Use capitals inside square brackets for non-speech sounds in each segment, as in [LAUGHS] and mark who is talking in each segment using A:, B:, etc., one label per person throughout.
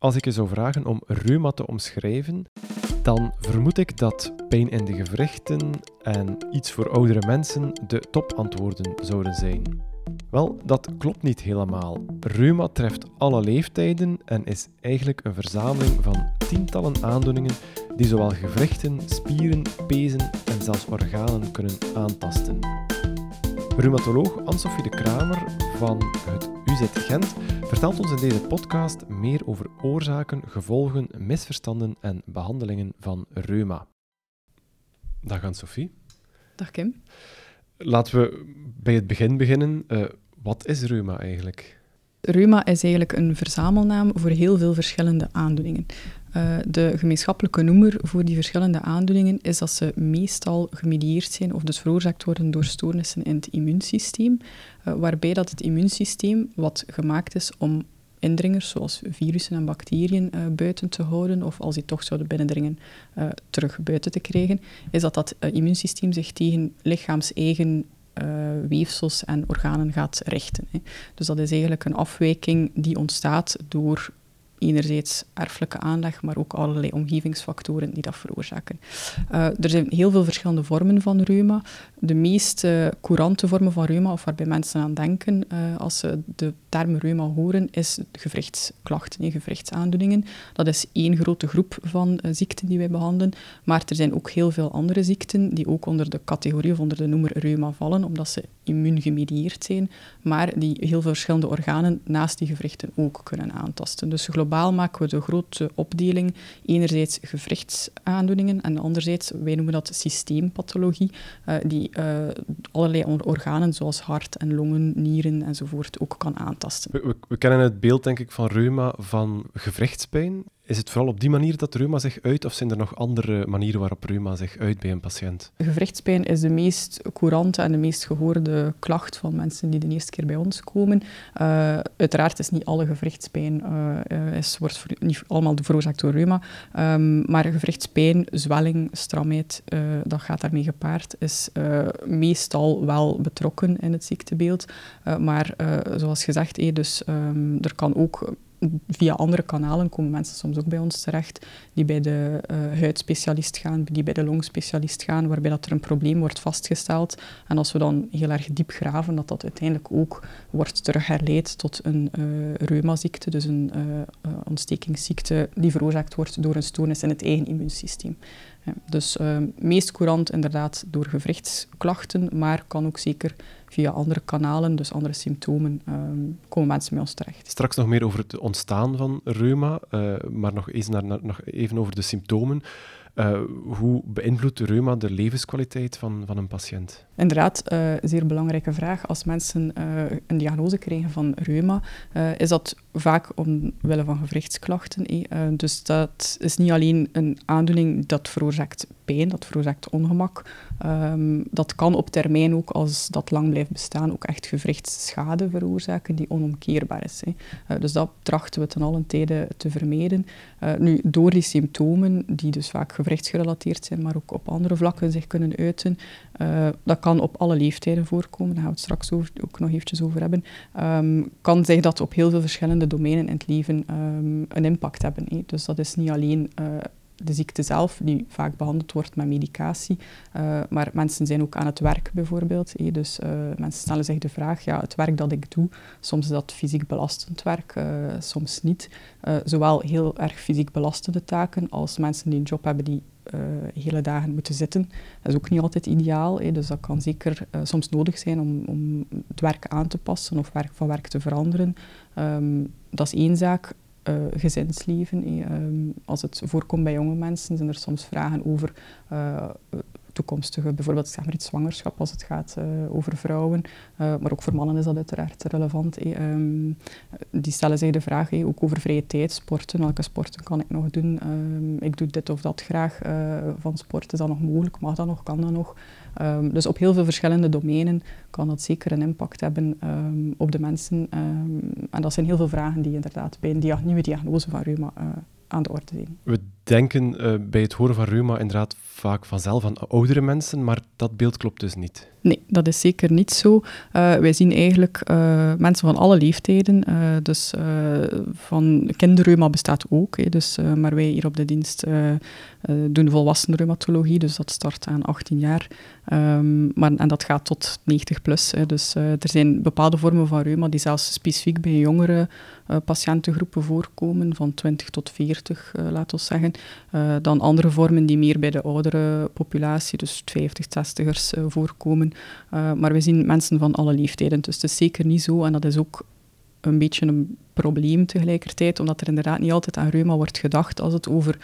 A: Als ik je zou vragen om reuma te omschrijven, dan vermoed ik dat pijn in de gewrichten en iets voor oudere mensen de topantwoorden zouden zijn. Wel, dat klopt niet helemaal. Reuma treft alle leeftijden en is eigenlijk een verzameling van tientallen aandoeningen die zowel gewrichten, spieren, pezen en zelfs organen kunnen aantasten. Reumatoloog Anne-Sophie de Kramer van het UZ Gent vertelt ons in deze podcast meer over oorzaken, gevolgen, misverstanden en behandelingen van reuma. Dag Anne-Sophie.
B: Dag Kim.
A: Laten we bij het begin beginnen. Uh, wat is reuma eigenlijk?
B: Reuma is eigenlijk een verzamelnaam voor heel veel verschillende aandoeningen. Uh, de gemeenschappelijke noemer voor die verschillende aandoeningen is dat ze meestal gemedieerd zijn of dus veroorzaakt worden door stoornissen in het immuunsysteem, uh, waarbij dat het immuunsysteem, wat gemaakt is om indringers zoals virussen en bacteriën uh, buiten te houden, of als die toch zouden binnendringen, terug buiten te krijgen, is dat dat immuunsysteem zich tegen lichaams-eigen weefsels en organen gaat richten. Dus dat is eigenlijk een afwijking die ontstaat door enerzijds erfelijke aanleg, maar ook allerlei omgevingsfactoren die dat veroorzaken. Uh, er zijn heel veel verschillende vormen van reuma. De meest courante vormen van reuma, of waarbij mensen aan denken uh, als ze de term reuma horen, is gewrichtsklachten, nee, gewrichtsaandoeningen. Dat is één grote groep van ziekten die wij behandelen, maar er zijn ook heel veel andere ziekten die ook onder de categorie of onder de noemer reuma vallen, omdat ze immuungemedieerd zijn, maar die heel verschillende organen naast die gewrichten ook kunnen aantasten. Dus globaal maken we de grote opdeling enerzijds gewrichtsaandoeningen en anderzijds, wij noemen dat systeempathologie, uh, die uh, allerlei organen zoals hart en longen, nieren enzovoort ook kan aantasten.
A: We, we, we kennen het beeld denk ik van reuma van gewrichtspijn. Is het vooral op die manier dat reuma zich uit, of zijn er nog andere manieren waarop reuma zich uit bij een patiënt?
B: Gewrichtspijn is de meest courante en de meest gehoorde klacht van mensen die de eerste keer bij ons komen. Uh, uiteraard is niet alle gewrichtspijn uh, is, wordt niet allemaal veroorzaakt door reuma, um, maar gewrichtspijn, zwelling, stramheid, uh, dat gaat daarmee gepaard, is meestal wel betrokken in het ziektebeeld. maar zoals gezegd, eh, dus, um, er kan ook via andere kanalen komen mensen soms ook bij ons terecht, die bij de uh, huidspecialist gaan, die bij de longspecialist gaan, waarbij dat er een probleem wordt vastgesteld. En als we dan heel erg diep graven, dat dat uiteindelijk ook wordt terugherleid tot een uh, reumaziekte, dus een uh, ontstekingsziekte die veroorzaakt wordt door een stoornis in het eigen immuunsysteem. Dus meest courant inderdaad door gewrichtsklachten, maar kan ook zeker via andere kanalen, dus andere symptomen, um, komen mensen bij ons terecht.
A: Straks nog meer over het ontstaan van reuma, uh, maar nog, eens naar, naar, nog even over de symptomen. Uh, hoe beïnvloedt reuma de levenskwaliteit van, van een patiënt?
B: Inderdaad, uh, zeer belangrijke vraag. Als mensen uh, een diagnose krijgen van reuma, is dat vaak omwille van gewrichtsklachten. Eh. dus dat is niet alleen een aandoening dat veroorzaakt dat veroorzaakt ongemak. Um, dat kan op termijn ook, als dat lang blijft bestaan, ook echt gewrichtsschade veroorzaken die onomkeerbaar is. Uh, dus dat trachten we ten allen tijde te vermijden. Uh, nu, door die symptomen, die dus vaak gewrichtsgerelateerd zijn, maar ook op andere vlakken zich kunnen uiten, uh, dat kan op alle leeftijden voorkomen, daar gaan we het straks ook nog eventjes over hebben. Um, kan zich dat op heel veel verschillende domeinen in het leven um, een impact hebben. He. Dus dat is niet alleen de ziekte zelf, die vaak behandeld wordt met medicatie, uh, maar mensen zijn ook aan het werk bijvoorbeeld. Dus uh, mensen stellen zich de vraag, ja, het werk dat ik doe, soms is dat fysiek belastend werk, soms niet. zowel heel erg fysiek belastende taken als mensen die een job hebben die hele dagen moeten zitten. Dat is ook niet altijd ideaal. Dus dat kan zeker soms nodig zijn om, om het werk aan te passen of werk van werk te veranderen. Um, dat is één zaak. Uh, gezinsleven. Um, als het voorkomt bij jonge mensen, zijn er soms vragen over toekomstige, bijvoorbeeld zwangerschap als het gaat over vrouwen, maar ook voor mannen is dat uiteraard relevant. Um, die stellen zich de vraag, ook over vrije tijd, sporten, welke sporten kan ik nog doen? Um, ik doe dit of dat graag van sport, is dat nog mogelijk, mag dat nog, kan dat nog? Um, dus op heel veel verschillende domeinen kan dat zeker een impact hebben op de mensen. en dat zijn heel veel vragen die inderdaad bij een nieuwe diagnose van reuma aan de orde zijn.
A: Denken bij het horen van reuma inderdaad vaak vanzelf aan oudere mensen, maar dat beeld klopt dus niet.
B: Nee, dat is zeker niet zo. Uh, wij zien eigenlijk uh, mensen van alle leeftijden. Dus van kinderreuma bestaat ook. dus, maar wij hier op de dienst doen volwassen reumatologie. Dus dat start aan 18 jaar. Um, maar, en dat gaat tot 90 plus. Hè. Dus er zijn bepaalde vormen van reuma die zelfs specifiek bij jongere patiëntengroepen voorkomen. Van 20 tot 40, laten we zeggen. Dan andere vormen die meer bij de oudere populatie, dus 50, 60ers, voorkomen. Uh, maar we zien mensen van alle leeftijden. Dus het is zeker niet zo. En dat is ook een beetje een probleem tegelijkertijd, omdat er inderdaad niet altijd aan reuma wordt gedacht als het over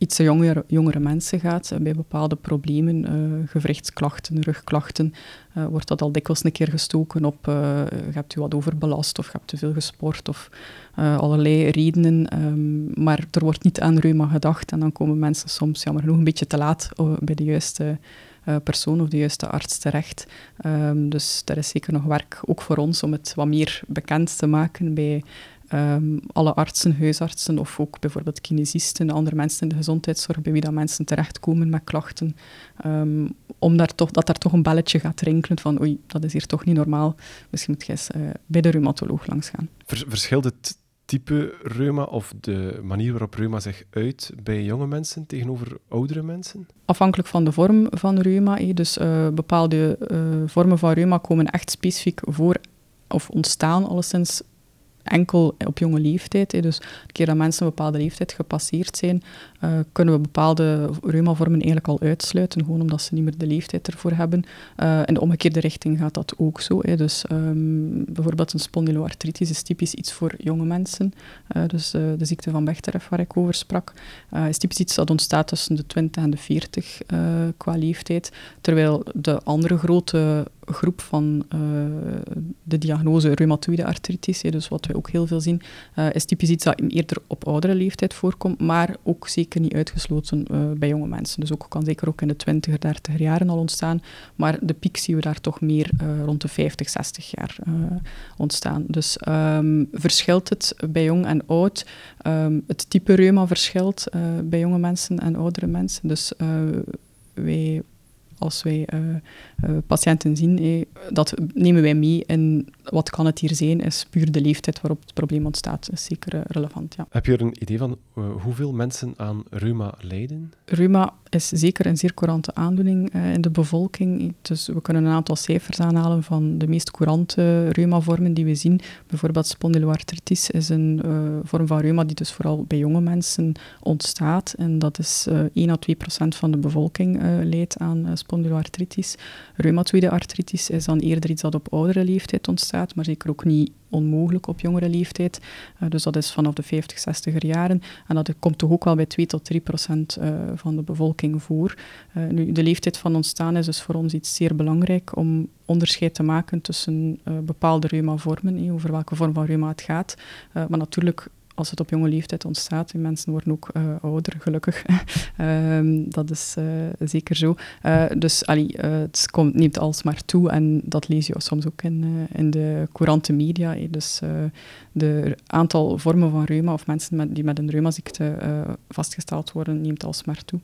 B: iets jongere, jongere mensen gaat. Bij bepaalde problemen, uh, gewrichtsklachten, rugklachten, uh, wordt dat al dikwijls een keer gestoken op uh, hebt u wat overbelast of hebt te veel gesport of allerlei redenen. Um, maar er wordt niet aan reuma gedacht en dan komen mensen soms jammer genoeg een beetje te laat bij de juiste persoon of de juiste arts terecht. Um, dus daar is zeker nog werk, ook voor ons, om het wat meer bekend te maken bij um, alle artsen, huisartsen of ook bijvoorbeeld kinesisten, andere mensen in de gezondheidszorg, bij wie dat mensen terechtkomen met klachten. Um, om daar toch, dat daar toch een belletje gaat rinkelen van oei, dat is hier toch niet normaal. Misschien moet je eens uh, bij de reumatoloog langs gaan.
A: verschilt het type reuma of de manier waarop reuma zich uit bij jonge mensen tegenover oudere mensen?
B: Afhankelijk van de vorm van reuma. Dus uh, bepaalde uh, vormen van reuma komen echt specifiek voor of ontstaan alleszins enkel op jonge leeftijd. Dus een keer dat mensen een bepaalde leeftijd gepasseerd zijn, uh, kunnen we bepaalde reumavormen eigenlijk al uitsluiten, gewoon omdat ze niet meer de leeftijd ervoor hebben. Uh, in de omgekeerde richting gaat dat ook zo. Hè. Dus um, bijvoorbeeld een spondyloartritis is typisch iets voor jonge mensen. Uh, dus de ziekte van Bechterew, waar ik over sprak, is typisch iets dat ontstaat tussen de 20 en de 40 qua leeftijd. Terwijl de andere grote groep van uh, de diagnose reumatoïde artritis, dus wat we ook heel veel zien, uh, is typisch iets dat eerder op oudere leeftijd voorkomt, maar ook zeker niet uitgesloten uh, bij jonge mensen. Dus ook kan zeker ook in de 20, 30 jaren al ontstaan, maar de piek zien we daar toch meer rond de 50, 60 jaar ontstaan. Dus um, verschilt het bij jong en oud. Um, het type reuma verschilt bij jonge mensen en oudere mensen. Dus wij als wij uh, uh, patiënten zien, eh, dat nemen wij mee in wat kan het hier zijn, is puur de leeftijd waarop het probleem ontstaat. is zeker relevant, ja.
A: Heb je er een idee van hoeveel mensen aan reuma lijden?
B: Reuma is zeker een zeer courante aandoening in de bevolking. Dus we kunnen een aantal cijfers aanhalen van de meest courante reumavormen die we zien. Bijvoorbeeld spondyloartritis is een vorm van reuma die dus vooral bij jonge mensen ontstaat. En dat is 1 à 2 procent van de bevolking leidt aan spondyloartritis. Reumatoïde artritis is dan eerder iets dat op oudere leeftijd ontstaat, maar zeker ook niet onmogelijk op jongere leeftijd. Uh, dus dat is vanaf de 50, 60er jaren. En dat komt toch ook wel bij 2 tot 3 procent uh, van de bevolking voor. Uh, nu, de leeftijd van ontstaan is dus voor ons iets zeer belangrijk om onderscheid te maken tussen bepaalde reumavormen, over welke vorm van reuma het gaat. maar natuurlijk als het op jonge leeftijd ontstaat. En mensen worden ook uh, ouder, gelukkig. um, [LAUGHS] dat is uh, zeker zo. Uh, dus allee, het komt, neemt alsmaar toe en dat lees je soms ook in, in de courante media. Hey. Dus de aantal vormen van reuma of mensen met, die met een reumaziekte vastgesteld worden, neemt alsmaar toe.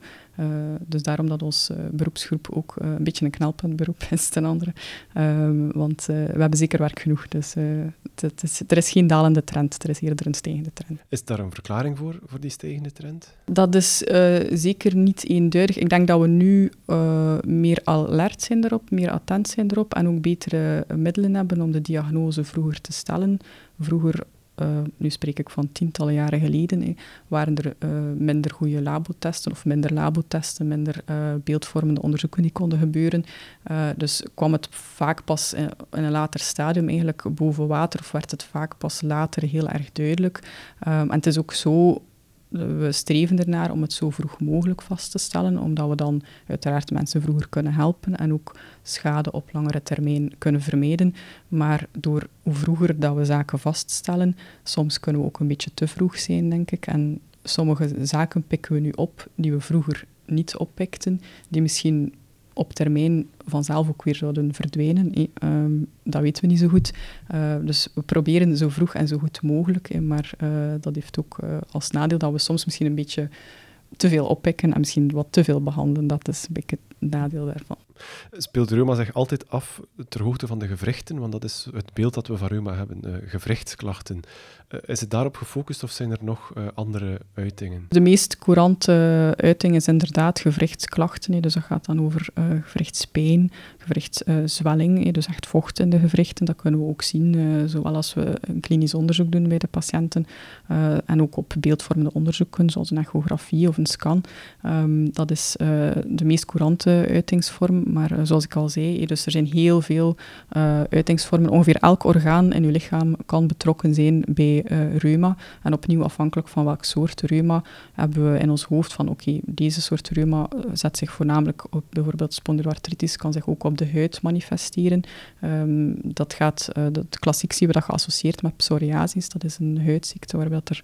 B: Dus daarom dat ons beroepsgroep ook een beetje een knelpuntberoep [LAUGHS] is ten andere. Um, want we hebben zeker werk genoeg. Dus het is, er is geen dalende trend, er is eerder een stijgende trend.
A: Is daar een verklaring voor, voor die stijgende trend?
B: Dat is zeker niet eenduidig. Ik denk dat we nu meer alert zijn erop, meer attent zijn erop en ook betere middelen hebben om de diagnose vroeger te stellen. Vroeger uh, nu spreek ik van tientallen jaren geleden, waren er uh, minder goede labotesten of minder labotesten, minder uh, beeldvormende onderzoeken die konden gebeuren. dus kwam het vaak pas in, een later stadium eigenlijk boven water of werd het vaak pas later heel erg duidelijk. Um, en het is ook zo we streven ernaar om het zo vroeg mogelijk vast te stellen, omdat we dan uiteraard mensen vroeger kunnen helpen en ook schade op langere termijn kunnen vermijden. Maar door hoe vroeger dat we zaken vaststellen, soms kunnen we ook een beetje te vroeg zijn, denk ik. En sommige zaken pikken we nu op die we vroeger niet oppikten, die misschien op termijn vanzelf ook weer zouden verdwijnen. Ehm, dat weten we niet zo goed. Uh, dus we proberen zo vroeg en zo goed mogelijk. maar uh, dat heeft ook uh, als nadeel dat we soms misschien een beetje te veel oppikken en misschien wat te veel behandelen. Dat is een beetje het nadeel daarvan.
A: Speelt reuma zich altijd af ter hoogte van de gewrichten? Want dat is het beeld dat we van reuma hebben, uh, gewrichtsklachten. Uh, is het daarop gefocust of zijn er nog uh, andere uitingen?
B: De meest courante uiting is inderdaad gewrichtsklachten. Dus dat gaat dan over gewrichtspijn, gewrichtszwelling, dus echt vocht in de gewrichten. Dat kunnen we ook zien, zowel als we een klinisch onderzoek doen bij de patiënten en ook op beeldvormende onderzoeken, zoals een echografie of een scan. Um, dat is de meest courante uitingsvorm maar eh, zoals ik al zei, dus er zijn heel veel uh, uitingsvormen. Ongeveer elk orgaan in uw lichaam kan betrokken zijn bij uh, reuma. En opnieuw, afhankelijk van welk soort reuma, hebben we in ons hoofd van oké, deze soort reuma zet zich voornamelijk op bijvoorbeeld spondyloartritis, kan zich ook op de huid manifesteren. Um, dat gaat, dat, klassiek zien we dat geassocieerd met psoriasis. Dat is een huidziekte waarbij er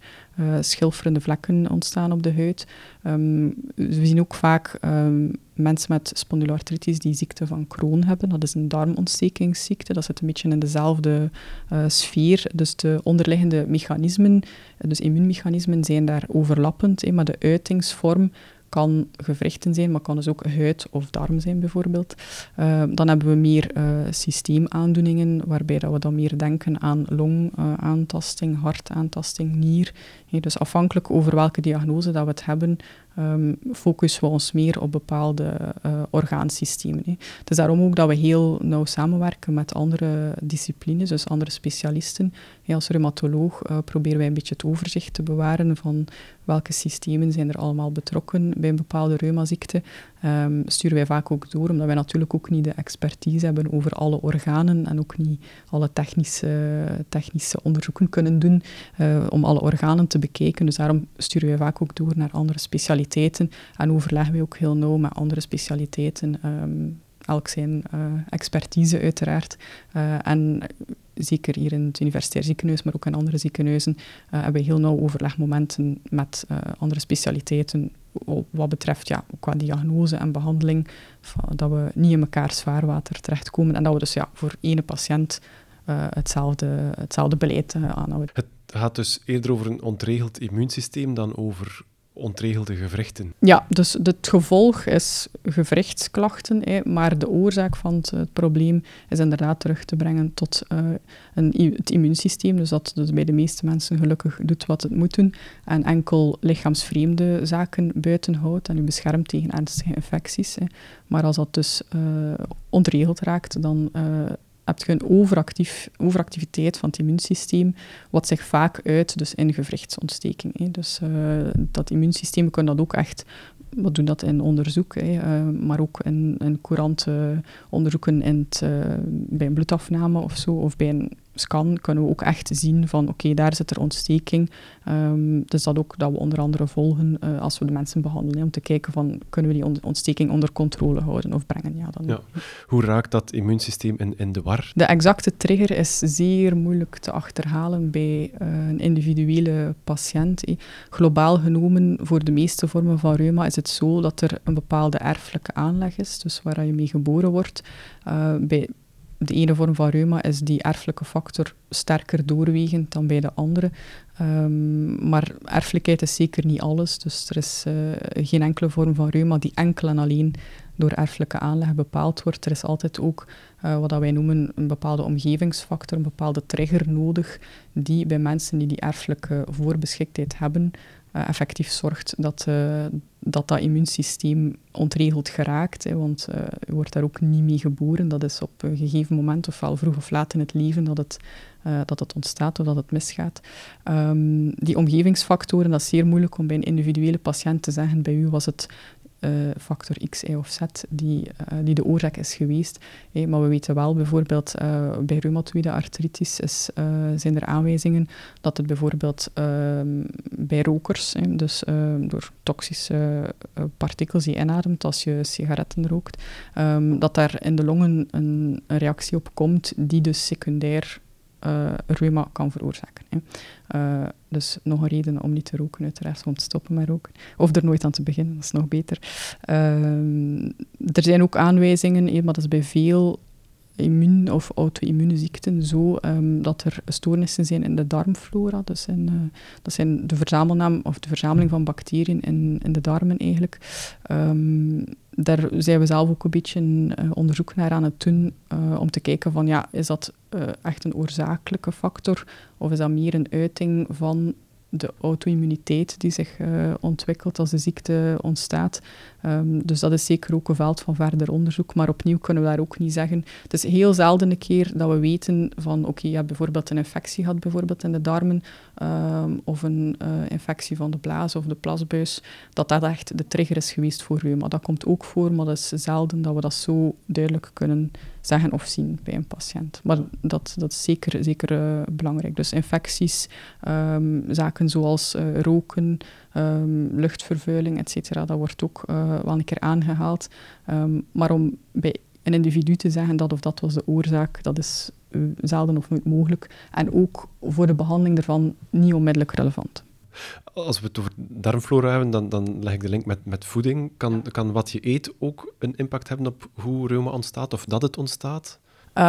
B: schilferende vlekken ontstaan op de huid. Um, we zien ook vaak um, mensen met spondyloartritis die ziekte van Crohn hebben. Dat is een darmontstekingsziekte. Dat zit een beetje in dezelfde uh, sfeer. Dus de onderliggende mechanismen, dus immuunmechanismen, zijn daar overlappend. Eh, maar de uitingsvorm kan gewrichten zijn, maar kan dus ook huid of darm zijn bijvoorbeeld. Uh, dan hebben we meer uh, systeemaandoeningen, waarbij dat we dan meer denken aan longaantasting, hartaantasting, nier. dus afhankelijk over welke diagnose dat we het hebben, um, focussen we ons meer op bepaalde uh, orgaansystemen. Hè. Het is daarom ook dat we heel nauw samenwerken met andere disciplines, dus andere specialisten. als reumatoloog uh, proberen wij een beetje het overzicht te bewaren van welke systemen zijn er allemaal betrokken bij een bepaalde reumaziekte. Um, sturen wij vaak ook door, omdat wij natuurlijk ook niet de expertise hebben over alle organen en ook niet alle technische, technische onderzoeken kunnen doen uh, om alle organen te bekijken. Dus daarom sturen wij vaak ook door naar andere specialiteiten en overleggen we ook heel nauw met andere specialiteiten. Um, elk zijn uh, expertise uiteraard. Uh, en zeker hier in het universitair ziekenhuis, maar ook in andere ziekenhuizen, hebben we heel nauw overlegmomenten met andere specialiteiten wat betreft ja, qua diagnose en behandeling, dat we niet in elkaar zwaarwater terechtkomen en dat we dus ja, voor ene patiënt uh, hetzelfde, hetzelfde beleid uh, aanhouden.
A: Het gaat dus eerder over een ontregeld immuunsysteem dan over ontregelde gewrichten.
B: Ja, dus het gevolg is gewrichtsklachten, maar de oorzaak van het, probleem is inderdaad terug te brengen tot uh, een, het immuunsysteem, dus dat dus bij de meeste mensen gelukkig doet wat het moet doen en enkel lichaamsvreemde zaken buitenhoudt en u beschermt tegen ernstige infecties. Maar als dat dus uh, ontregeld raakt, dan uh, heb je een overactief, overactiviteit van het immuunsysteem, wat zich vaak uit dus in gewrichtsontsteking. Hè. Dus uh, dat immuunsysteem kan dat ook echt we doen dat in onderzoek, hè, uh, maar ook in, in courante onderzoeken in het, bij een bloedafname of zo, of bij een scan kunnen we ook echt zien van oké, daar zit er ontsteking. Um, dus dat ook dat we onder andere volgen uh, als we de mensen behandelen, om te kijken van kunnen we die ontsteking onder controle houden of brengen. Ja, dan
A: ja. Hoe raakt dat immuunsysteem in, in de war?
B: De exacte trigger is zeer moeilijk te achterhalen bij uh, een individuele patiënt. Eh. Globaal genomen, voor de meeste vormen van reuma is het zo dat er een bepaalde erfelijke aanleg is, dus waar je mee geboren wordt. Uh, bij de ene vorm van reuma is die erfelijke factor sterker doorwegend dan bij de andere. Um, maar erfelijkheid is zeker niet alles. Dus er is uh, geen enkele vorm van reuma die enkel en alleen door erfelijke aanleg bepaald wordt. Er is altijd ook uh, wat wij noemen een bepaalde omgevingsfactor, een bepaalde trigger nodig, die bij mensen die die erfelijke voorbeschiktheid hebben, uh, effectief zorgt dat, uh, dat dat immuunsysteem ontregeld geraakt. Hè, want uh, je wordt daar ook niet mee geboren. Dat is op een gegeven moment, ofwel vroeg of laat in het leven, dat het, dat het ontstaat of dat het misgaat. Um, die omgevingsfactoren, dat is zeer moeilijk om bij een individuele patiënt te zeggen. Bij u was het uh, factor X, Y of Z die, uh, die de oorzaak is geweest. Maar we weten wel bijvoorbeeld uh, bij reumatoïde artritis is, zijn er aanwijzingen dat het bijvoorbeeld ehm, bij rokers, dus door toxische partikels die je inademt als je sigaretten rookt, um, dat daar in de longen een, een reactie op komt die dus secundair reuma kan veroorzaken. Dus nog een reden om niet te roken, uiteraard, om te stoppen met roken. Of er nooit aan te beginnen, dat is nog beter. Uh, er zijn ook aanwijzingen, maar dat is bij veel immuun- of auto-immune ziekten zo ehm, dat er stoornissen zijn in de darmflora. Dus in, uh, dat zijn de verzamelnaam of de verzameling van bacteriën in, in de darmen eigenlijk. Um, daar zijn we zelf ook een beetje uh, onderzoek naar aan het doen uh, om te kijken van ja, is dat echt een oorzakelijke factor of is dat meer een uiting van de auto-immuniteit die zich ontwikkelt als de ziekte ontstaat. Um, dus dat is zeker ook een veld van verder onderzoek. Maar opnieuw kunnen we daar ook niet zeggen. Het is heel zelden een keer dat we weten van oké, okay, je hebt bijvoorbeeld een infectie gehad bijvoorbeeld in de darmen um, of een uh, infectie van de blaas of de plasbuis, dat dat echt de trigger is geweest voor reuma. Dat komt ook voor, maar dat is zelden dat we dat zo duidelijk kunnen zeggen of zien bij een patiënt. Maar dat, dat is zeker, zeker uh, belangrijk. Dus infecties, um, zaken zoals uh, roken, um, luchtvervuiling, et cetera, dat wordt ook uh, wel een keer aangehaald. Um, maar om bij een individu te zeggen dat of dat was de oorzaak, dat is zelden of nooit mogelijk. En ook voor de behandeling ervan niet onmiddellijk relevant.
A: Als we het over darmflora hebben, dan, dan leg ik de link met, met voeding. Kan, kan wat je eet ook een impact hebben op hoe reuma ontstaat of dat het ontstaat?
B: Uh,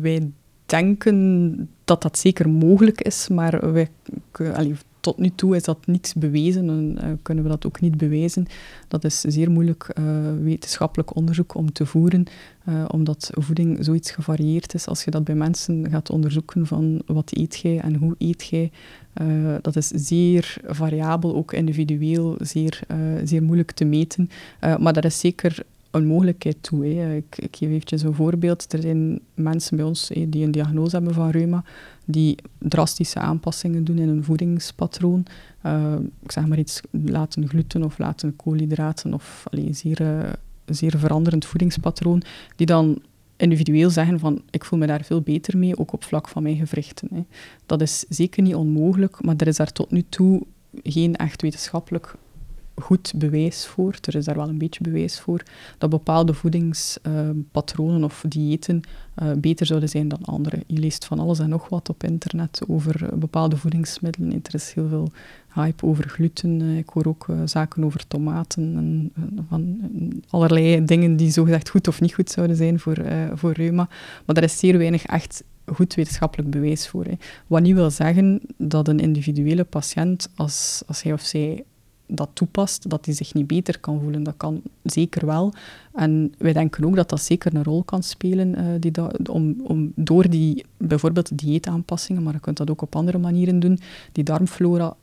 B: wij denken dat dat zeker mogelijk is, maar wij, allee, tot nu toe is dat niets bewezen en uh, kunnen we dat ook niet bewijzen. Dat is zeer moeilijk uh, wetenschappelijk onderzoek om te voeren, uh, omdat voeding zoiets gevarieerd is. Als je dat bij mensen gaat onderzoeken van wat eet jij en hoe eet jij, dat is zeer variabel, ook individueel, zeer, zeer moeilijk te meten. maar dat is zeker een mogelijkheid toe. Ik, geef eventjes een voorbeeld. Er zijn mensen bij ons die een diagnose hebben van reuma, die drastische aanpassingen doen in hun voedingspatroon. Uh, ik zeg maar iets, laten gluten of laten koolhydraten of allee, zeer, uh, zeer veranderend voedingspatroon, die dan individueel zeggen van ik voel me daar veel beter mee, ook op vlak van mijn gewrichten. Hè. Dat is zeker niet onmogelijk, maar er is daar tot nu toe geen echt wetenschappelijk goed bewijs voor, er is daar wel een beetje bewijs voor, dat bepaalde voedingspatronen uh, of diëten uh, beter zouden zijn dan andere. Je leest van alles en nog wat op internet over uh, bepaalde voedingsmiddelen. Er is heel veel hype over gluten. ik hoor ook zaken over tomaten en van allerlei dingen die zogezegd goed of niet goed zouden zijn voor, voor reuma. Maar daar is zeer weinig echt goed wetenschappelijk bewijs voor. Wat niet wil zeggen dat een individuele patiënt, als, als hij of zij dat toepast, dat hij zich niet beter kan voelen. Dat kan zeker wel. En wij denken ook dat dat zeker een rol kan spelen uh, die om, om door die bijvoorbeeld dieetaanpassingen, maar je kunt dat ook op andere manieren doen, die darmflora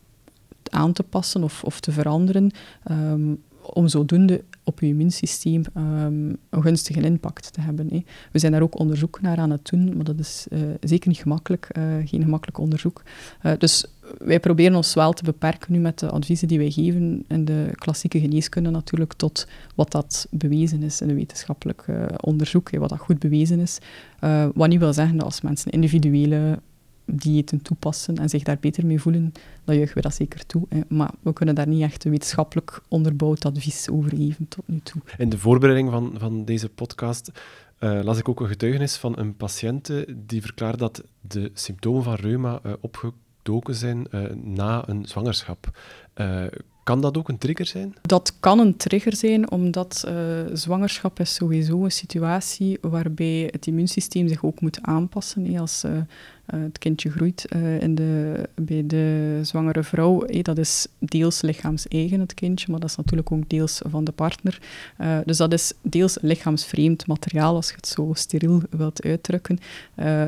B: aan te passen of, of te veranderen, um, om zodoende op je immuunsysteem um, een gunstige impact te hebben. We zijn daar ook onderzoek naar aan het doen, maar dat is uh, zeker niet gemakkelijk, uh, geen gemakkelijk onderzoek. Uh, dus wij proberen ons wel te beperken nu met de adviezen die wij geven in de klassieke geneeskunde natuurlijk tot wat dat bewezen is in een wetenschappelijk onderzoek, wat dat goed bewezen is. wat niet wil zeggen dat als mensen individuele diëten toepassen en zich daar beter mee voelen, dan juichen we dat zeker toe. Hè. Maar we kunnen daar niet echt een wetenschappelijk onderbouwd advies over geven tot nu toe.
A: In de voorbereiding van, van deze podcast uh, las ik ook een getuigenis van een patiënt die verklaarde dat de symptomen van reuma uh, opgedoken zijn uh, na een zwangerschap. Kan dat ook een trigger zijn?
B: Dat kan een trigger zijn, omdat zwangerschap is sowieso een situatie waarbij het immuunsysteem zich ook moet aanpassen. Als uh, het kindje groeit in de, bij de zwangere vrouw, dat is deels lichaams-eigen, het kindje, maar dat is natuurlijk ook deels van de partner. dus dat is deels lichaamsvreemd materiaal, als je het zo steriel wilt uitdrukken.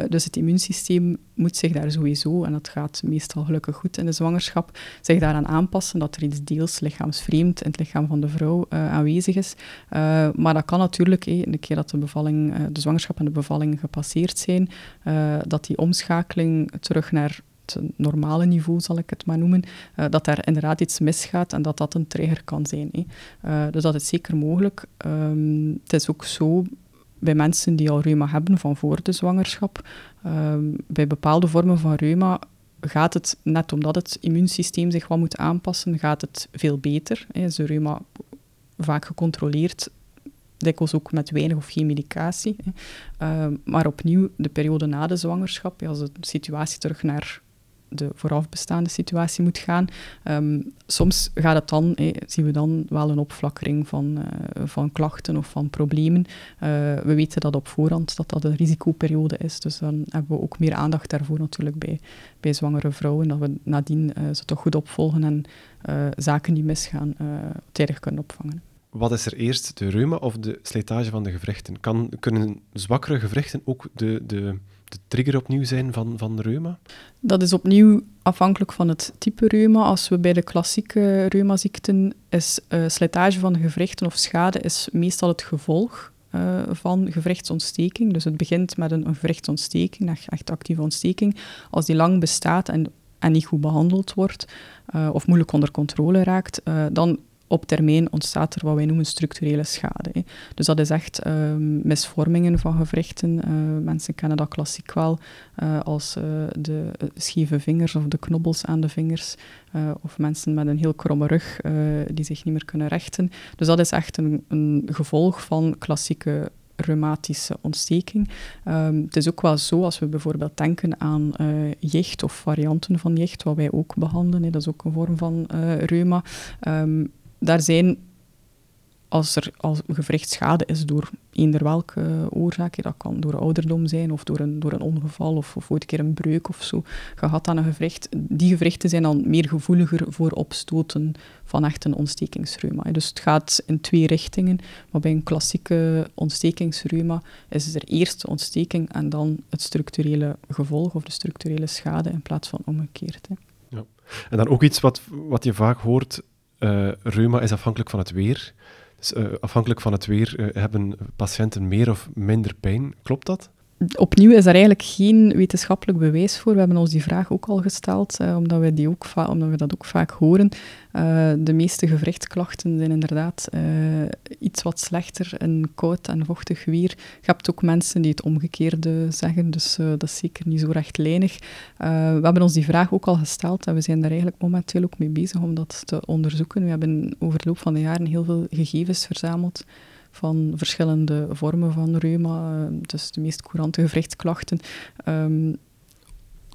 B: dus het immuunsysteem moet zich daar sowieso, en dat gaat meestal gelukkig goed in de zwangerschap, zich daaraan aanpassen dat er iets deels lichaamsvreemd in het lichaam van de vrouw aanwezig is. Maar dat kan natuurlijk, eh, een keer dat de, bevalling, de zwangerschap en de bevalling gepasseerd zijn, dat die omschakeling terug naar het normale niveau, zal ik het maar noemen, uh, dat daar inderdaad iets misgaat en dat dat een trigger kan zijn. Uh, dus dat is zeker mogelijk. Um, het is ook zo bij mensen die al reuma hebben van voor de zwangerschap, um, bij bepaalde vormen van reuma gaat het, net omdat het immuunsysteem zich wat moet aanpassen, gaat het veel beter. Is de reuma vaak gecontroleerd, dikwijls ook met weinig of geen medicatie. Uh, maar opnieuw, de periode na de zwangerschap, als de situatie terug naar de voorafbestaande situatie moet gaan. Ehm, soms gaat het dan, zien we dan wel een opflakkering van, uh, van klachten of van problemen. Uh, we weten dat op voorhand dat dat een risicoperiode is, dus dan hebben we ook meer aandacht daarvoor natuurlijk bij, bij zwangere vrouwen, dat we nadien uh, ze toch goed opvolgen en zaken die misgaan tijdig kunnen opvangen.
A: Wat is er eerst, de reuma of de slijtage van de gewrichten? Kan, kunnen zwakkere gewrichten ook de, de, de trigger opnieuw zijn van, van reuma?
B: Dat is opnieuw afhankelijk van het type reuma. Als we bij de klassieke reumaziekten is uh, slijtage van gewrichten of schade is meestal het gevolg uh, van gewrichtsontsteking. Dus het begint met een, een gewrichtsontsteking, echt, actieve ontsteking. Als die lang bestaat en, en niet goed behandeld wordt uh, of moeilijk onder controle raakt, dan op termijn ontstaat er wat wij noemen structurele schade. Dus dat is echt um, misvormingen van gewrichten. Uh, mensen kennen dat klassiek wel uh, als uh, de scheve vingers of de knobbels aan de vingers. of mensen met een heel kromme rug die zich niet meer kunnen rechten. Dus dat is echt een, een gevolg van klassieke reumatische ontsteking. Um, het is ook wel zo, als we bijvoorbeeld denken aan uh, jicht of varianten van jicht, wat wij ook behandelen, dat is ook een vorm van uh, reuma. Um, zijn, als er als gewrichtschade is door eender welke oorzaak, dat kan door ouderdom zijn of door een, door een ongeval of, of ooit een keer een breuk of zo gehad aan een gewricht, die gewrichten zijn dan meer gevoeliger voor opstoten van echt een ontstekingsreuma. Dus het gaat in twee richtingen, maar bij een klassieke ontstekingsreuma is er eerst ontsteking en dan het structurele gevolg of de structurele schade in plaats van omgekeerd. Hè.
A: Ja. En dan ook iets wat, wat je vaak hoort uh, reuma is afhankelijk van het weer. Dus uh, afhankelijk van het weer uh, hebben patiënten meer of minder pijn. Klopt dat?
B: Opnieuw is er eigenlijk geen wetenschappelijk bewijs voor. We hebben ons die vraag ook al gesteld, eh, omdat, we die ook omdat we dat ook vaak horen. Uh, de meeste gewrichtsklachten zijn inderdaad uh, iets wat slechter in koud en vochtig weer. Je hebt ook mensen die het omgekeerde zeggen, dus dat is zeker niet zo rechtlijnig. we hebben ons die vraag ook al gesteld en we zijn daar eigenlijk momenteel ook mee bezig om dat te onderzoeken. We hebben over de loop van de jaren heel veel gegevens verzameld van verschillende vormen van reuma, dus de meest courante gewrichtsklachten. Um,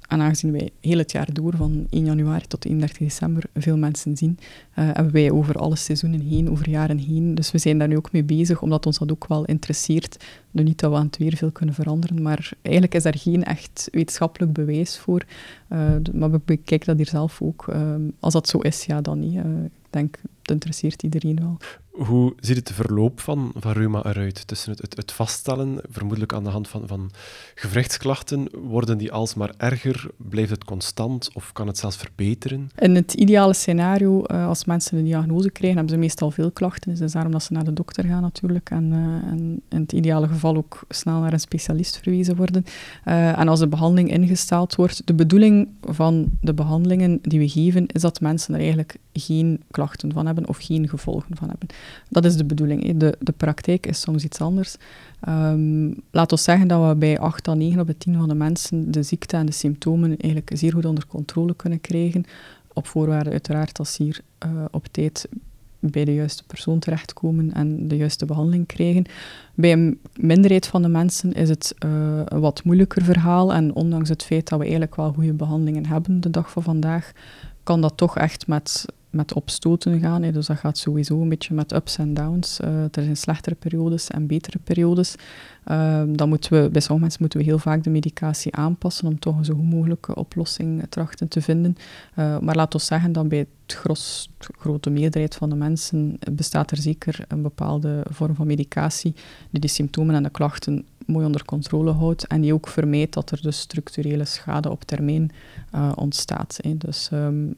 B: en aangezien wij heel het jaar door, van 1 januari tot 31 december, veel mensen zien, uh, hebben wij over alle seizoenen heen, over jaren heen. Dus we zijn daar nu ook mee bezig, omdat ons dat ook wel interesseert. Nu niet dat we aan het weer veel kunnen veranderen, maar eigenlijk is daar geen echt wetenschappelijk bewijs voor. Uh, maar we bekijken dat hier zelf ook. Uh, als dat zo is, ja, dan niet. ik denk, dat interesseert iedereen wel.
A: Hoe ziet het verloop van, van reuma eruit? Tussen het, het, het, vaststellen, vermoedelijk aan de hand van, van gewrichtsklachten, worden die alsmaar erger? Blijft het constant of kan het zelfs verbeteren?
B: In het ideale scenario, uh, als mensen een diagnose krijgen, hebben ze meestal veel klachten. Dus daarom dat ze naar de dokter gaan natuurlijk. En, uh, en in het ideale geval ook snel naar een specialist verwezen worden. Uh, en als de behandeling ingesteld wordt, de bedoeling van de behandelingen die we geven, is dat mensen er eigenlijk geen klachten van hebben of geen gevolgen van hebben. Dat is de bedoeling. De, de praktijk is soms iets anders. Um, laat ons zeggen dat we bij 8 à 9 op de 10 van de mensen de ziekte en de symptomen eigenlijk zeer goed onder controle kunnen krijgen. Op voorwaarde uiteraard dat ze hier uh, op tijd bij de juiste persoon terechtkomen en de juiste behandeling krijgen. Bij een minderheid van de mensen is het een wat moeilijker verhaal. En ondanks het feit dat we eigenlijk wel goede behandelingen hebben de dag van vandaag, kan dat toch echt met met opstoten gaan. Hè. Dus dat gaat sowieso een beetje met ups en downs. Uh, er zijn slechtere periodes en betere periodes. Uh, dan moeten we, bij sommige mensen moeten we heel vaak de medicatie aanpassen om toch een zo goed mogelijke oplossing trachten te vinden. Uh, maar laat ons zeggen dat bij het gros, grote meerderheid van de mensen bestaat er zeker een bepaalde vorm van medicatie die de symptomen en de klachten mooi onder controle houdt en die ook vermijdt dat er dus structurele schade op termijn ontstaat. Hè. Dus um,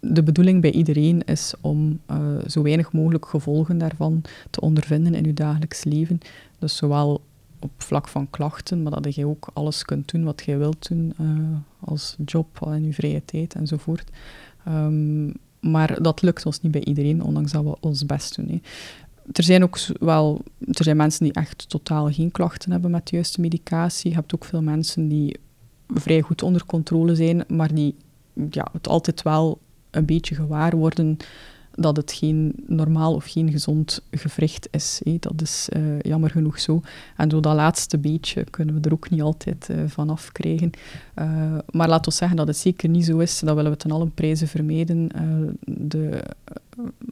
B: de bedoeling bij iedereen is om uh, zo weinig mogelijk gevolgen daarvan te ondervinden in je dagelijks leven. Dus zowel op vlak van klachten, maar dat je ook alles kunt doen wat je wilt doen uh, als job en je vrije tijd enzovoort. Um, maar dat lukt ons niet bij iedereen, ondanks dat we ons best doen. Hè. Er zijn ook wel er zijn mensen die echt totaal geen klachten hebben met de juiste medicatie. Je hebt ook veel mensen die vrij goed onder controle zijn, maar die ja, het altijd wel een beetje gewaar worden dat het geen normaal of geen gezond gewricht is. Dat is uh, jammer genoeg zo. En door dat laatste beetje kunnen we er ook niet altijd uh, van afkrijgen. Uh, maar laten we zeggen dat het zeker niet zo is. Dat willen we ten alle prijzen vermijden. de,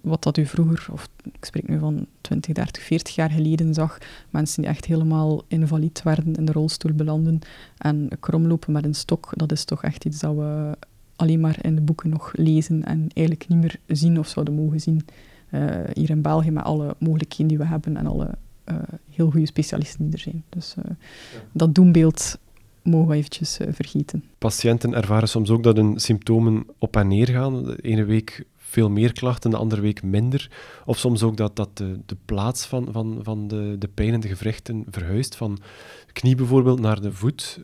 B: wat dat u vroeger, of ik spreek nu van 20, 30, 40 jaar geleden zag, mensen die echt helemaal invalid werden, in de rolstoel belanden en kromlopen met een stok, dat is toch echt iets dat we alleen maar in de boeken nog lezen en eigenlijk niet meer zien of zouden mogen zien. Uh, hier in België met alle mogelijkheden die we hebben en alle uh, heel goede specialisten die er zijn. Dus uh, ja. dat doembeeld mogen we eventjes vergeten.
A: Patiënten ervaren soms ook dat hun symptomen op en neer gaan. De ene week veel meer klachten, de andere week minder. Of soms ook dat, dat de, de plaats van, van, van de, de pijn en de gewrichten verhuist, van knie bijvoorbeeld naar de voet.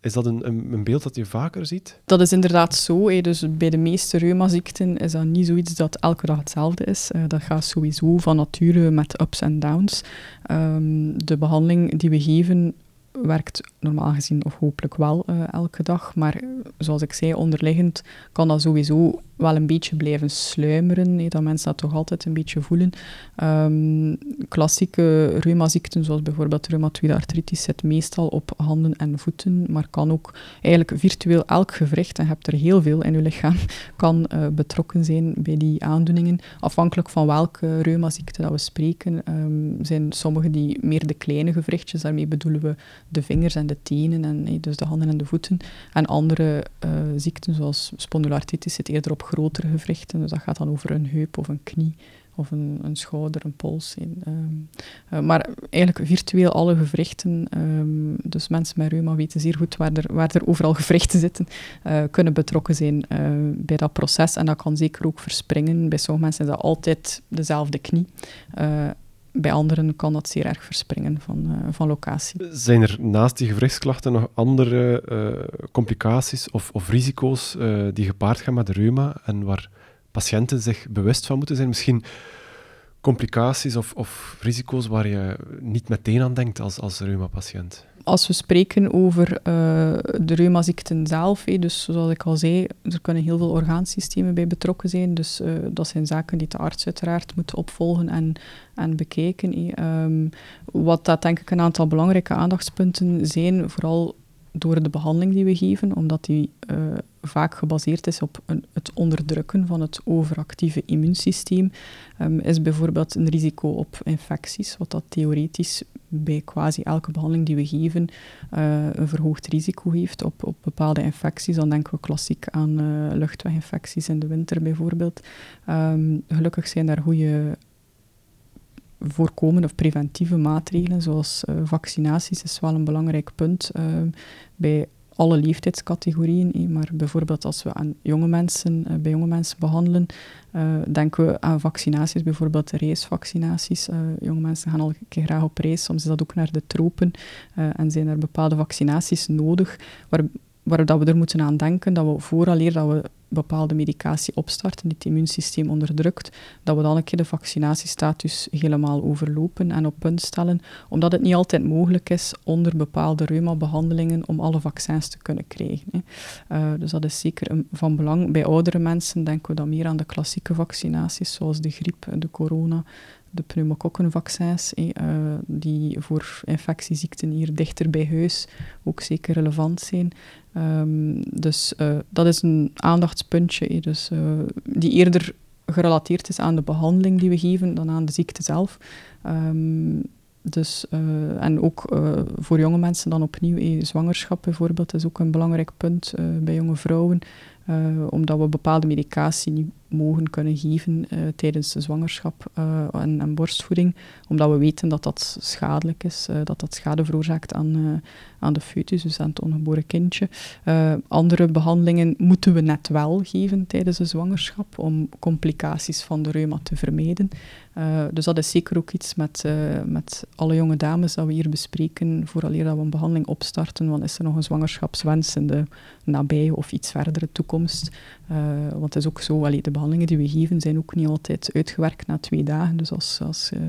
A: Is dat een, een, beeld dat je vaker ziet?
B: Dat is inderdaad zo. Hè. Dus bij de meeste reumaziekten is dat niet zoiets dat elke dag hetzelfde is. Uh, dat gaat sowieso van nature met ups en downs. Um, de behandeling die we geven werkt normaal gezien of hopelijk wel uh, elke dag. Maar zoals ik zei, onderliggend kan dat sowieso wel een beetje blijven sluimeren, dat mensen dat toch altijd een beetje voelen. Um, klassieke reumaziekten, zoals bijvoorbeeld reumatoïde artritis, zit meestal op handen en voeten, maar kan ook eigenlijk virtueel elk gewricht, en je hebt er heel veel in je lichaam, [LAUGHS] kan uh, betrokken zijn bij die aandoeningen. Afhankelijk van welke reumaziekte dat we spreken, um, zijn sommige die meer de kleine gewrichtjes, daarmee bedoelen we de vingers en de tenen, en, dus de handen en de voeten. En andere uh, ziekten, zoals spondylartritis, zit eerder op grotere gewrichten. Dus dat gaat dan over een heup of een knie of een, een schouder, een pols. Um, uh, maar eigenlijk virtueel alle gewrichten, um, dus mensen met reuma weten zeer goed waar er, waar er overal gewrichten zitten, uh, kunnen betrokken zijn uh, bij dat proces. En dat kan zeker ook verspringen. Bij sommige mensen is dat altijd dezelfde knie bij anderen kan dat zeer erg verspringen van, uh, van locatie.
A: Zijn er naast die gewrichtsklachten nog andere uh, complicaties of, of risico's uh, die gepaard gaan met de reuma en waar patiënten zich bewust van moeten zijn? Misschien complicaties of, of risico's waar je niet meteen aan denkt als, als reuma-patiënt?
B: Als we spreken over uh, de reumaziekten zelf, dus zoals ik al zei, er kunnen heel veel orgaansystemen bij betrokken zijn. Dus uh, dat zijn zaken die de arts uiteraard moet opvolgen en, en bekijken. Um, wat dat denk ik een aantal belangrijke aandachtspunten zijn, vooral door de behandeling die we geven, omdat die uh, vaak gebaseerd is op een, het onderdrukken van het overactieve immuunsysteem, um, is bijvoorbeeld een risico op infecties, wat dat theoretisch bij quasi elke behandeling die we geven uh, een verhoogd risico heeft op, op bepaalde infecties. Dan denken we klassiek aan uh, luchtweginfecties in de winter bijvoorbeeld. Um, gelukkig zijn daar goede voorkomen of preventieve maatregelen, zoals uh, vaccinaties, is wel een belangrijk punt uh, bij alle leeftijdscategorieën. Maar bijvoorbeeld als we aan jonge mensen, bij jonge mensen behandelen, denken we aan vaccinaties, bijvoorbeeld reisvaccinaties. jonge mensen gaan al een keer graag op reis, soms is dat ook naar de tropen en zijn er bepaalde vaccinaties nodig waar, waar dat we er moeten aan denken dat we vooraleer dat we bepaalde medicatie opstarten die het immuunsysteem onderdrukt, dat we dan een keer de vaccinatiestatus helemaal overlopen en op punt stellen, omdat het niet altijd mogelijk is onder bepaalde reumabehandelingen om alle vaccins te kunnen krijgen. Uh, dus dat is zeker van belang. Bij oudere mensen denken we dan meer aan de klassieke vaccinaties, zoals de griep, de corona, de pneumokokkenvaccins, uh, die voor infectieziekten hier dichter bij huis ook zeker relevant zijn. Um, dus uh, dat is een aandachtspuntje, dus, uh, die eerder gerelateerd is aan de behandeling die we geven dan aan de ziekte zelf. Um, dus, uh, en ook voor jonge mensen dan opnieuw, zwangerschap bijvoorbeeld, is ook een belangrijk punt bij jonge vrouwen. Omdat we bepaalde medicatie niet mogen kunnen geven uh, tijdens de zwangerschap uh, en, en, borstvoeding, omdat we weten dat dat schadelijk is, dat dat schade veroorzaakt aan, aan de foetus, dus aan het ongeboren kindje. andere behandelingen moeten we net wel geven tijdens de zwangerschap om complicaties van de reuma te vermijden. dus dat is zeker ook iets met, met alle jonge dames dat we hier bespreken, vooraleer dat we een behandeling opstarten, want is er nog een zwangerschapswens in de nabije of iets verdere toekomst. Uh, want het is ook zo, allee, de behandelingen die we geven zijn ook niet altijd uitgewerkt na twee dagen. Dus als, als, uh,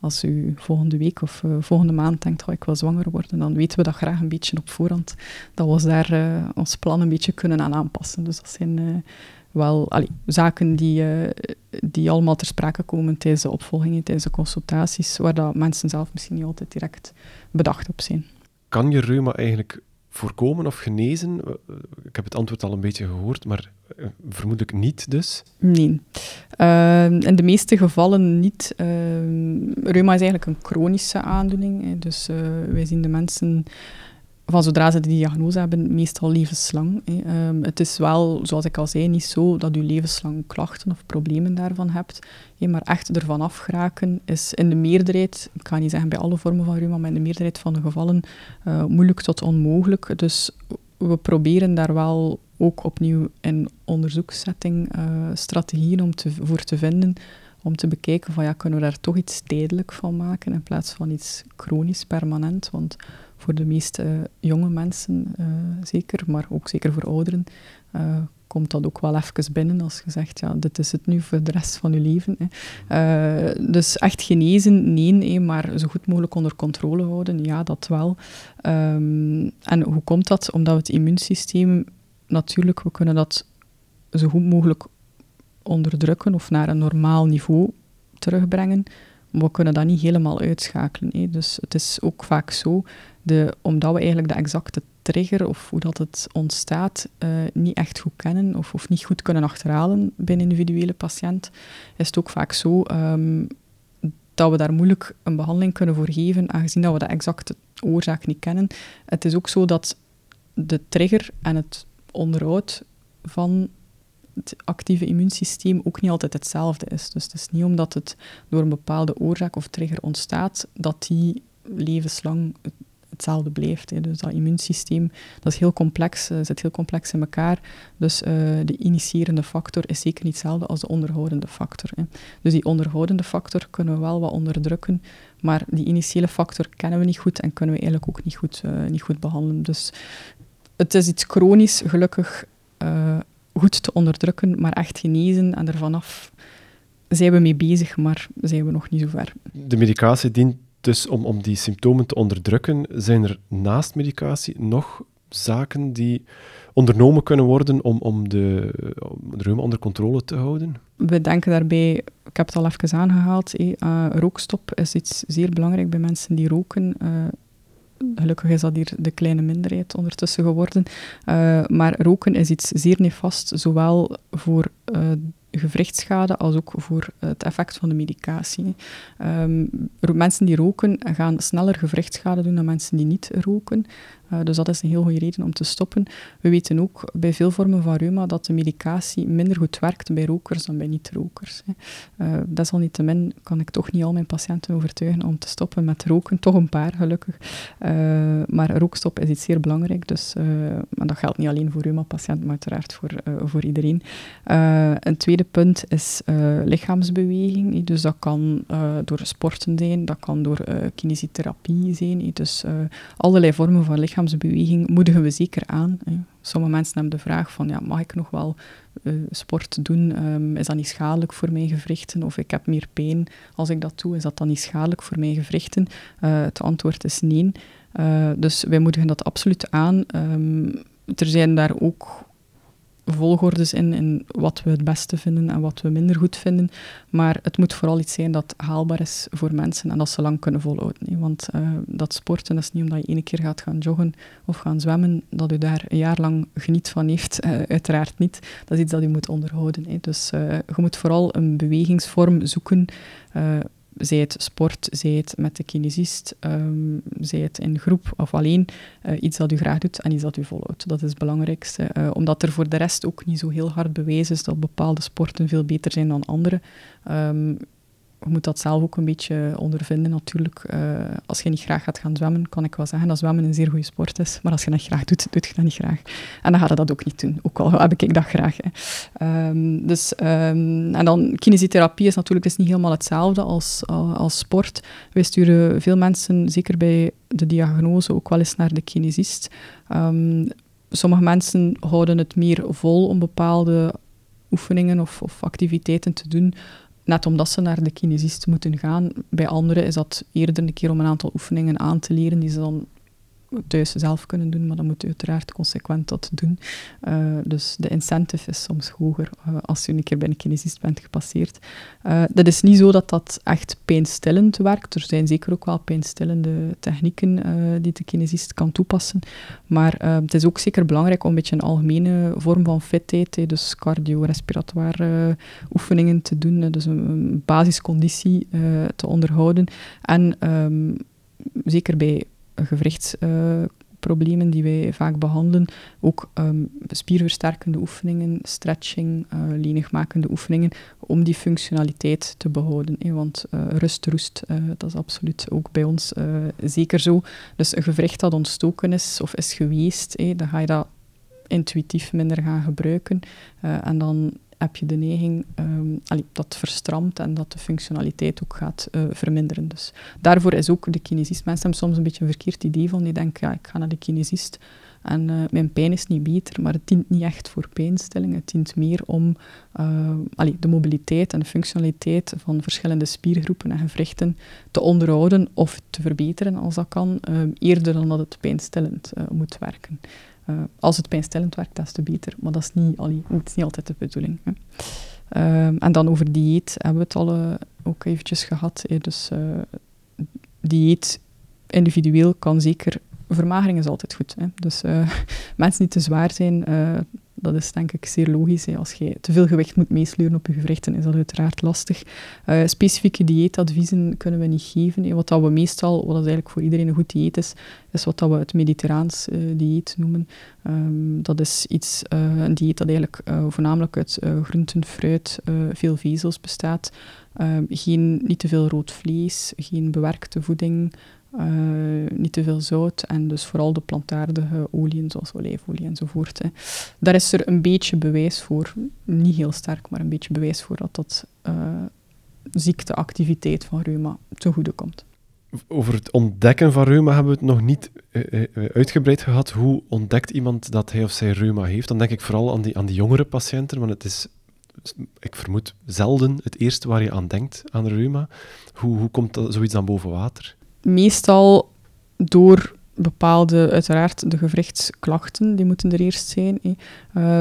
B: als u volgende week of volgende maand denkt, oh, ik wil zwanger worden, dan weten we dat graag een beetje op voorhand, dat we ons daar ons plan een beetje kunnen aan aanpassen. Dus dat zijn wel allee, zaken die, die allemaal ter sprake komen tijdens de opvolgingen, tijdens de consultaties, waar dat mensen zelf misschien niet altijd direct bedacht op zijn.
A: Kan je reuma eigenlijk voorkomen of genezen? Eh, ik heb het antwoord al een beetje gehoord, maar vermoedelijk niet dus?
B: Nee. Uh, in de meeste gevallen niet. Ehm, reuma is eigenlijk een chronische aandoening. Dus uh, wij zien de mensen van zodra ze de diagnose hebben, meestal levenslang. Um, het is wel, zoals ik al zei, niet zo dat u levenslang klachten of problemen daarvan hebt. maar echt ervan afgeraken is in de meerderheid, ik kan niet zeggen bij alle vormen van reuma, maar in de meerderheid van de gevallen uh, moeilijk tot onmogelijk. Dus we proberen daar wel ook opnieuw in onderzoekssetting uh, strategieën om te, voor te vinden om te bekijken van ja, kunnen we daar toch iets tijdelijk van maken in plaats van iets chronisch, permanent. Want voor de meeste jonge mensen uh, zeker, maar ook zeker voor ouderen, uh, komt dat ook wel even binnen als je zegt, ja, dit is het nu voor de rest van je leven. Hè. Dus echt genezen, nee, maar zo goed mogelijk onder controle houden, ja, dat wel. Um, en hoe komt dat? Omdat het immuunsysteem, natuurlijk, we kunnen dat zo goed mogelijk onderdrukken of naar een normaal niveau terugbrengen, maar we kunnen dat niet helemaal uitschakelen. Dus het is ook vaak zo de, omdat we eigenlijk de exacte trigger of hoe dat het ontstaat uh, niet echt goed kennen of, of niet goed kunnen achterhalen bij een individuele patiënt, is het ook vaak zo um, dat we daar moeilijk een behandeling kunnen voor geven, aangezien dat we de exacte oorzaak niet kennen. Het is ook zo dat de trigger en het onderhoud van het actieve immuunsysteem ook niet altijd hetzelfde is. Dus het is niet omdat het door een bepaalde oorzaak of trigger ontstaat, dat die levenslang hetzelfde blijft. Hè. Dus dat immuunsysteem, dat is heel complex, uh, zit heel complex in elkaar. Dus uh, de initiërende factor is zeker niet hetzelfde als de onderhoudende factor. Hè. Dus die onderhoudende factor kunnen we wel wat onderdrukken, maar die initiële factor kennen we niet goed en kunnen we eigenlijk ook niet goed, uh, niet goed behandelen. Dus het is iets chronisch, gelukkig goed te onderdrukken, maar echt genezen en ervan af zijn we mee bezig, maar zijn we nog niet zo ver.
A: De medicatie dient dus om, om die symptomen te onderdrukken, zijn er naast medicatie nog zaken die ondernomen kunnen worden om, om de, om de onder controle te houden?
B: We denken daarbij, ik heb het al even aangehaald, eh, rookstop is iets zeer belangrijk bij mensen die roken. Uh, gelukkig is dat hier de kleine minderheid ondertussen geworden. Uh, maar roken is iets zeer nefast, zowel voor uh, gewrichtschade als ook voor het effect van de medicatie. Um, mensen die roken gaan sneller gewrichtschade doen dan mensen die niet roken. Uh, dus dat is een heel goede reden om te stoppen. We weten ook bij veel vormen van reuma dat de medicatie minder goed werkt bij rokers dan bij niet-rokers. Uh, desalniettemin kan ik toch niet al mijn patiënten overtuigen om te stoppen met roken. Toch een paar, gelukkig. Uh, maar rookstop is iets zeer belangrijk. Dus, maar dat geldt niet alleen voor reuma-patiënten, maar uiteraard voor, voor iedereen. een tweede punt is lichaamsbeweging. Dus dat kan door sporten zijn, dat kan door kinesietherapie zijn. Dus allerlei vormen van lichaam lichaamsbeweging moedigen we zeker aan. Sommige mensen hebben de vraag van, ja, mag ik nog wel uh, sport doen? Um, is dat niet schadelijk voor mijn gewrichten? Of ik heb meer pijn als ik dat doe, is dat dan niet schadelijk voor mijn gewrichten? Uh, het antwoord is nee. Uh, dus wij moedigen dat absoluut aan. Um, er zijn daar ook volgordes in, in wat we het beste vinden en wat we minder goed vinden. Maar het moet vooral iets zijn dat haalbaar is voor mensen en dat ze lang kunnen volhouden. Want uh, dat sporten, dat is niet omdat je ene keer gaat gaan joggen of gaan zwemmen, dat u daar een jaar lang geniet van heeft. Uh, uiteraard niet. Dat is iets dat u moet onderhouden. Dus uh, je moet vooral een bewegingsvorm zoeken zij het sport, zij het met de kinesist, um, zij het in groep of alleen, uh, iets dat u graag doet en iets dat u volhoudt. Dat is het belangrijkste, uh, omdat er voor de rest ook niet zo heel hard bewezen is dat bepaalde sporten veel beter zijn dan andere. Um, je moet dat zelf ook een beetje ondervinden natuurlijk. Uh, als je niet graag gaat gaan zwemmen, kan ik wel zeggen dat zwemmen een zeer goede sport is. Maar als je dat graag doet, doe je dat niet graag. En dan ga je dat ook niet doen. Ook al heb ik dat graag. Hè. Um, dus, um, en dan kinesietherapie is natuurlijk is niet helemaal hetzelfde als, uh, als sport. Wij sturen veel mensen, zeker bij de diagnose, ook wel eens naar de kinesist. Um, sommige mensen houden het meer vol om bepaalde oefeningen of, of activiteiten te doen net omdat ze naar de kinesist moeten gaan. Bij anderen is dat eerder een keer om een aantal oefeningen aan te leren die ze dan thuis zelf kunnen doen, maar dan moet je uiteraard consequent dat doen. Uh, dus de incentive is soms hoger uh, als je een keer bij een kinesist bent gepasseerd. Uh, dat is niet zo dat dat echt pijnstillend werkt. Er zijn zeker ook wel pijnstillende technieken die de kinesist kan toepassen. Maar het is ook zeker belangrijk om een beetje een algemene vorm van fitheid, dus cardio-respiratoire oefeningen te doen, dus een, basisconditie te onderhouden. En um, zeker bij gewrichtsproblemen die wij vaak behandelen. Ook um, spierversterkende oefeningen, stretching, uh, lenigmakende oefeningen, om die functionaliteit te behouden. Want uh, rust, roest, uh, dat is absoluut ook bij ons zeker zo. Dus een gewricht dat ontstoken is of is geweest, hè, dan ga je dat intuïtief minder gaan gebruiken. en dan heb je de neiging allee, dat verstramt en dat de functionaliteit ook gaat uh, verminderen. Dus daarvoor is ook de kinesist. Mensen hebben soms een beetje een verkeerd idee van, die denken, ja, ik ga naar de kinesist en uh, mijn pijn is niet beter, maar het dient niet echt voor pijnstilling. Het dient meer om allee, de mobiliteit en de functionaliteit van verschillende spiergroepen en gewrichten te onderhouden of te verbeteren als dat kan, eerder dan dat het pijnstillend moet werken. Uh, als het pijnstillend werkt, des te beter. Maar dat is niet, dat is niet altijd de bedoeling. Hè. Uh, en dan over dieet hebben we het al uh, ook eventjes gehad. Hè. Dus dieet individueel kan zeker... Vermagering is altijd goed. Hè. Dus [LAUGHS] mensen niet te zwaar zijn, dat is denk ik zeer logisch. Als je te veel gewicht moet meesleuren op je gewrichten, is dat uiteraard lastig. Uh, specifieke dieetadviezen kunnen we niet geven. Wat dat we meestal, wat eigenlijk voor iedereen een goed dieet is, is wat dat we het mediterraans uh, dieet noemen. Um, dat is iets, uh, een dieet dat eigenlijk voornamelijk uit groenten, fruit, veel vezels bestaat. Ehm, geen, niet te veel rood vlees, geen bewerkte voeding, uh, niet te veel zout en dus vooral de plantaardige oliën zoals olijfolie enzovoort. Hè. Daar is er een beetje bewijs voor, niet heel sterk, maar een beetje bewijs voor dat dat uh, ziekteactiviteit van reuma te goede komt.
A: Over het ontdekken van reuma hebben we het nog niet uh, uitgebreid gehad. Hoe ontdekt iemand dat hij of zij reuma heeft? Dan denk ik vooral aan die, aan jongere patiënten, want het is, ik vermoed, zelden het eerste waar je aan denkt, aan reuma. Hoe, hoe komt dat, zoiets dan boven water?
B: Meestal door bepaalde, uiteraard, de gewrichtsklachten, die moeten er eerst zijn. Uh,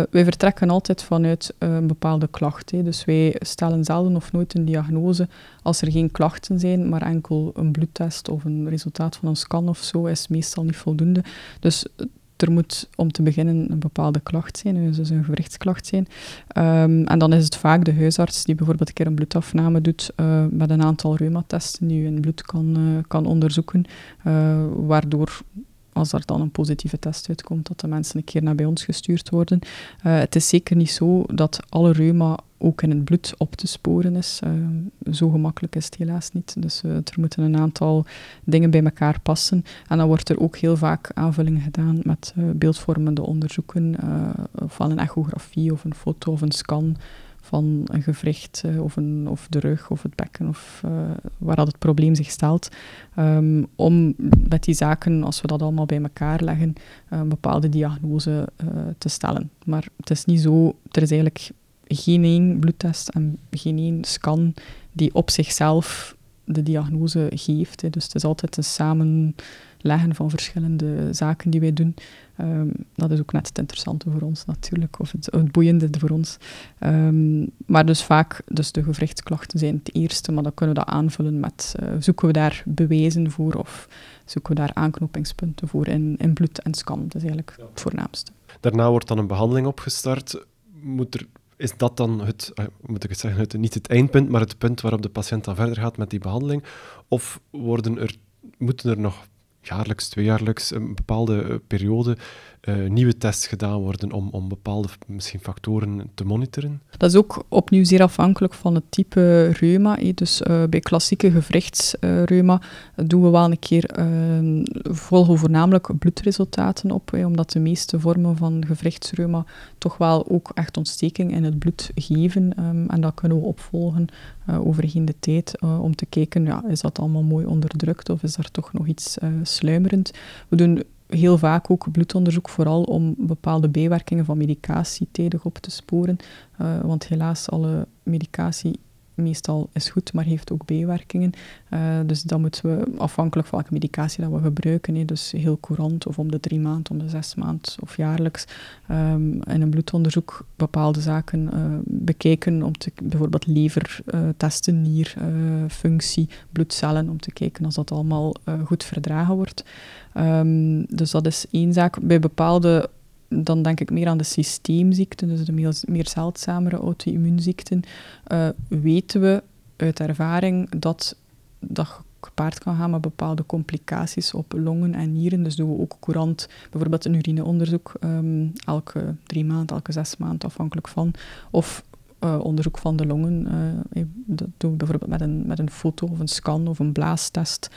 B: wij vertrekken altijd vanuit uh, een bepaalde klacht. Dus wij stellen zelden of nooit een diagnose als er geen klachten zijn, maar enkel een bloedtest of een resultaat van een scan of zo is meestal niet voldoende. Dus er moet om te beginnen een bepaalde klacht zijn, dus een gewrichtsklacht zijn. Um, en dan is het vaak de huisarts die bijvoorbeeld een keer een bloedafname doet uh, met een aantal reumatesten die je in bloed kan, uh, kan onderzoeken, uh, waardoor als er dan een positieve test uitkomt, dat de mensen een keer naar bij ons gestuurd worden. het is zeker niet zo dat alle reuma ook in het bloed op te sporen is. Uh, zo gemakkelijk is het helaas niet. Dus uh, er moeten een aantal dingen bij elkaar passen. En dan wordt er ook heel vaak aanvullingen gedaan met beeldvormende onderzoeken, van een echografie of een foto of een scan van een gewricht of, een, of de rug of het bekken of waar dat het probleem zich stelt. Um, om met die zaken, als we dat allemaal bij elkaar leggen, een bepaalde diagnose te stellen. Maar het is niet zo, er is eigenlijk geen één bloedtest en geen één scan die op zichzelf de diagnose geeft. Hè. Dus het is altijd een samenleggen van verschillende zaken die wij doen. Um, dat is ook net het interessante voor ons natuurlijk, of het, het boeiende voor ons. Um, maar dus vaak, dus de gewrichtsklachten zijn het eerste, maar dan kunnen we dat aanvullen met, uh, zoeken we daar bewijzen voor of zoeken we daar aanknopingspunten voor in, in bloed en scan. Dat is eigenlijk het voornaamste.
A: Daarna wordt dan een behandeling opgestart. Moet er is dat dan het, uh, moet ik het zeggen, het, niet het eindpunt, maar het punt waarop de patiënt dan verder gaat met die behandeling? Of worden er, moeten er nog jaarlijks, tweejaarlijks, een bepaalde uh, periode uh, nieuwe tests gedaan worden om, om bepaalde misschien factoren te monitoren?
B: Dat is ook opnieuw zeer afhankelijk van het type reuma. Dus uh, bij klassieke gewrichtsreuma doen we wel een keer, ehm, volgen voornamelijk bloedresultaten op, omdat de meeste vormen van gewrichtsreuma toch wel ook echt ontsteking in het bloed geven. Um, en dat kunnen we opvolgen overheen de tijd om te kijken, ja, is dat allemaal mooi onderdrukt of is er toch nog iets sluimerend? We doen heel vaak ook bloedonderzoek, vooral om bepaalde bijwerkingen van medicatie tijdig op te sporen. Uh, want helaas, alle medicatie meestal is goed, maar heeft ook bijwerkingen. Uh, dus dan moeten we, afhankelijk van welke medicatie dat we gebruiken, dus heel courant of om de drie maanden, om de zes maanden of jaarlijks, um, in een bloedonderzoek bepaalde zaken uh, bekijken om te, bijvoorbeeld lever uh, testen, nierfunctie, bloedcellen, om te kijken als dat allemaal goed verdragen wordt. Um, dus dat is één zaak. Bij bepaalde dan denk ik meer aan de systeemziekten, dus de meer, zeldzamere auto-immuunziekten, uh, weten we uit ervaring dat dat gepaard kan gaan met bepaalde complicaties op longen en nieren. Dus doen we ook courant bijvoorbeeld een urineonderzoek um, elke drie maanden, elke zes maanden, afhankelijk van. Of uh, onderzoek van de longen. Uh, dat doen we bijvoorbeeld met een, met een foto of een scan of een blaastest.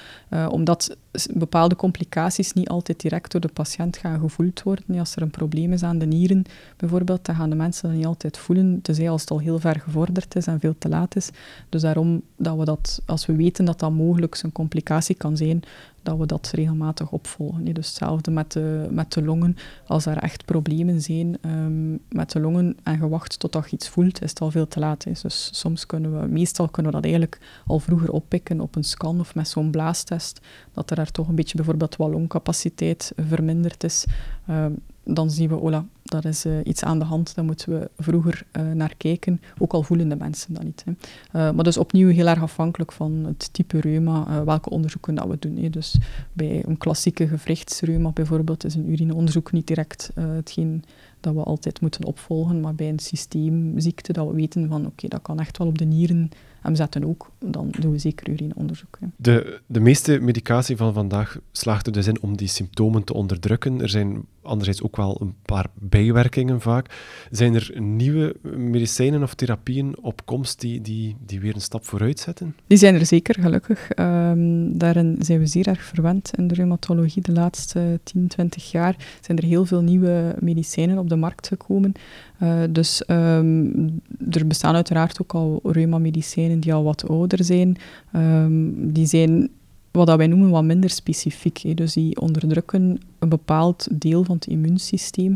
B: Omdat bepaalde complicaties niet altijd direct door de patiënt gaan gevoeld worden. Als er een probleem is aan de nieren bijvoorbeeld, dan gaan de mensen dat niet altijd voelen, tenzij als het al heel ver gevorderd is en veel te laat is. Dus daarom dat we dat, als we weten dat dat mogelijk een complicatie kan zijn, dat we dat regelmatig opvolgen. Dus hetzelfde met de, met de longen. Als er echt problemen zijn um, met de longen en gewacht totdat je iets voelt, is het al veel te laat. Dus soms kunnen we, meestal kunnen we dat eigenlijk al vroeger oppikken op een scan of met zo'n blaastest, dat er daar toch een beetje bijvoorbeeld wat longcapaciteit verminderd is. Um, dan zien we, oh dat is uh, iets aan de hand, daar moeten we vroeger uh, naar kijken. Ook al voelen de mensen dat niet. Hè. Uh, maar dus opnieuw heel erg afhankelijk van het type reuma, welke onderzoeken dat we doen. Hè. Dus bij een klassieke gewrichtsreuma bijvoorbeeld is een urineonderzoek niet direct hetgeen dat we altijd moeten opvolgen, maar bij een systeemziekte dat we weten van oké, dat kan echt wel op de nieren en zetten ook, dan doen we zeker urineonderzoek. Ja.
A: De, de meeste medicatie van vandaag slaagt er dus in om die symptomen te onderdrukken. Er zijn anderzijds ook wel een paar bijwerkingen vaak. Zijn er nieuwe medicijnen of therapieën op komst die, die, die weer een stap vooruit zetten?
B: Die zijn er zeker, gelukkig. Um, daarin zijn we zeer erg verwend in de reumatologie. De laatste 10, 20 jaar zijn er heel veel nieuwe medicijnen op de markt gekomen. Uh, dus um, er bestaan uiteraard ook al reuma-medicijnen die al wat ouder zijn. Um, die zijn wat wij noemen wat minder specifiek. Hè. Dus die onderdrukken een bepaald deel van het immuunsysteem,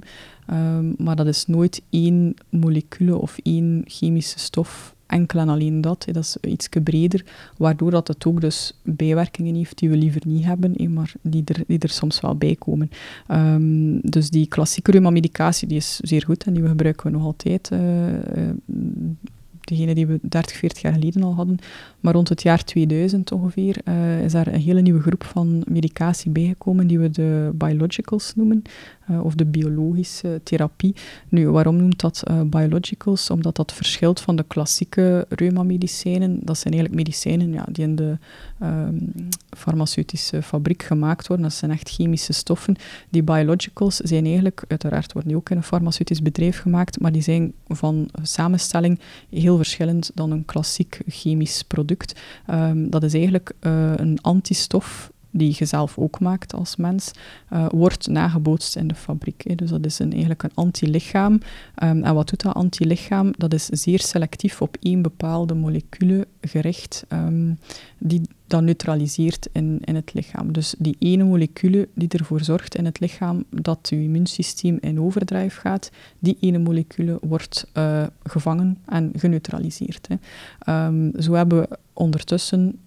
B: um, maar dat is nooit één molecule of één chemische stof enkel en alleen dat. Dat is iets breder, waardoor dat het ook dus bijwerkingen heeft die we liever niet hebben, maar die er, die er soms wel bij komen. Um, dus die klassieke reuma-medicatie die is zeer goed en die we gebruiken we nog altijd. Uh, uh, degene die we 30, 40 jaar geleden al hadden. Maar rond het jaar 2000 ongeveer uh, is daar een hele nieuwe groep van medicatie bijgekomen die we de biologicals noemen, uh, of de biologische therapie. Nu, waarom noemt dat uh, biologicals? Omdat dat verschilt van de klassieke reumamedicijnen. Dat zijn eigenlijk medicijnen ja, die in de um, farmaceutische fabriek gemaakt worden. Dat zijn echt chemische stoffen. Die biologicals zijn eigenlijk, uiteraard worden die ook in een farmaceutisch bedrijf gemaakt, maar die zijn van samenstelling heel verschillend dan een klassiek chemisch product. Um, dat is eigenlijk uh, een antistof die je zelf ook maakt als mens, uh, wordt nagebootst in de fabriek. Hè. Dus dat is een, eigenlijk een antilichaam. Um, en wat doet dat antilichaam? Dat is zeer selectief op één bepaalde molecule gericht, um, die dat neutraliseert in, in het lichaam. Dus die ene molecule die ervoor zorgt in het lichaam dat je immuunsysteem in overdrive gaat, die ene molecule wordt uh, gevangen en geneutraliseerd. Hè. Um, zo hebben we ondertussen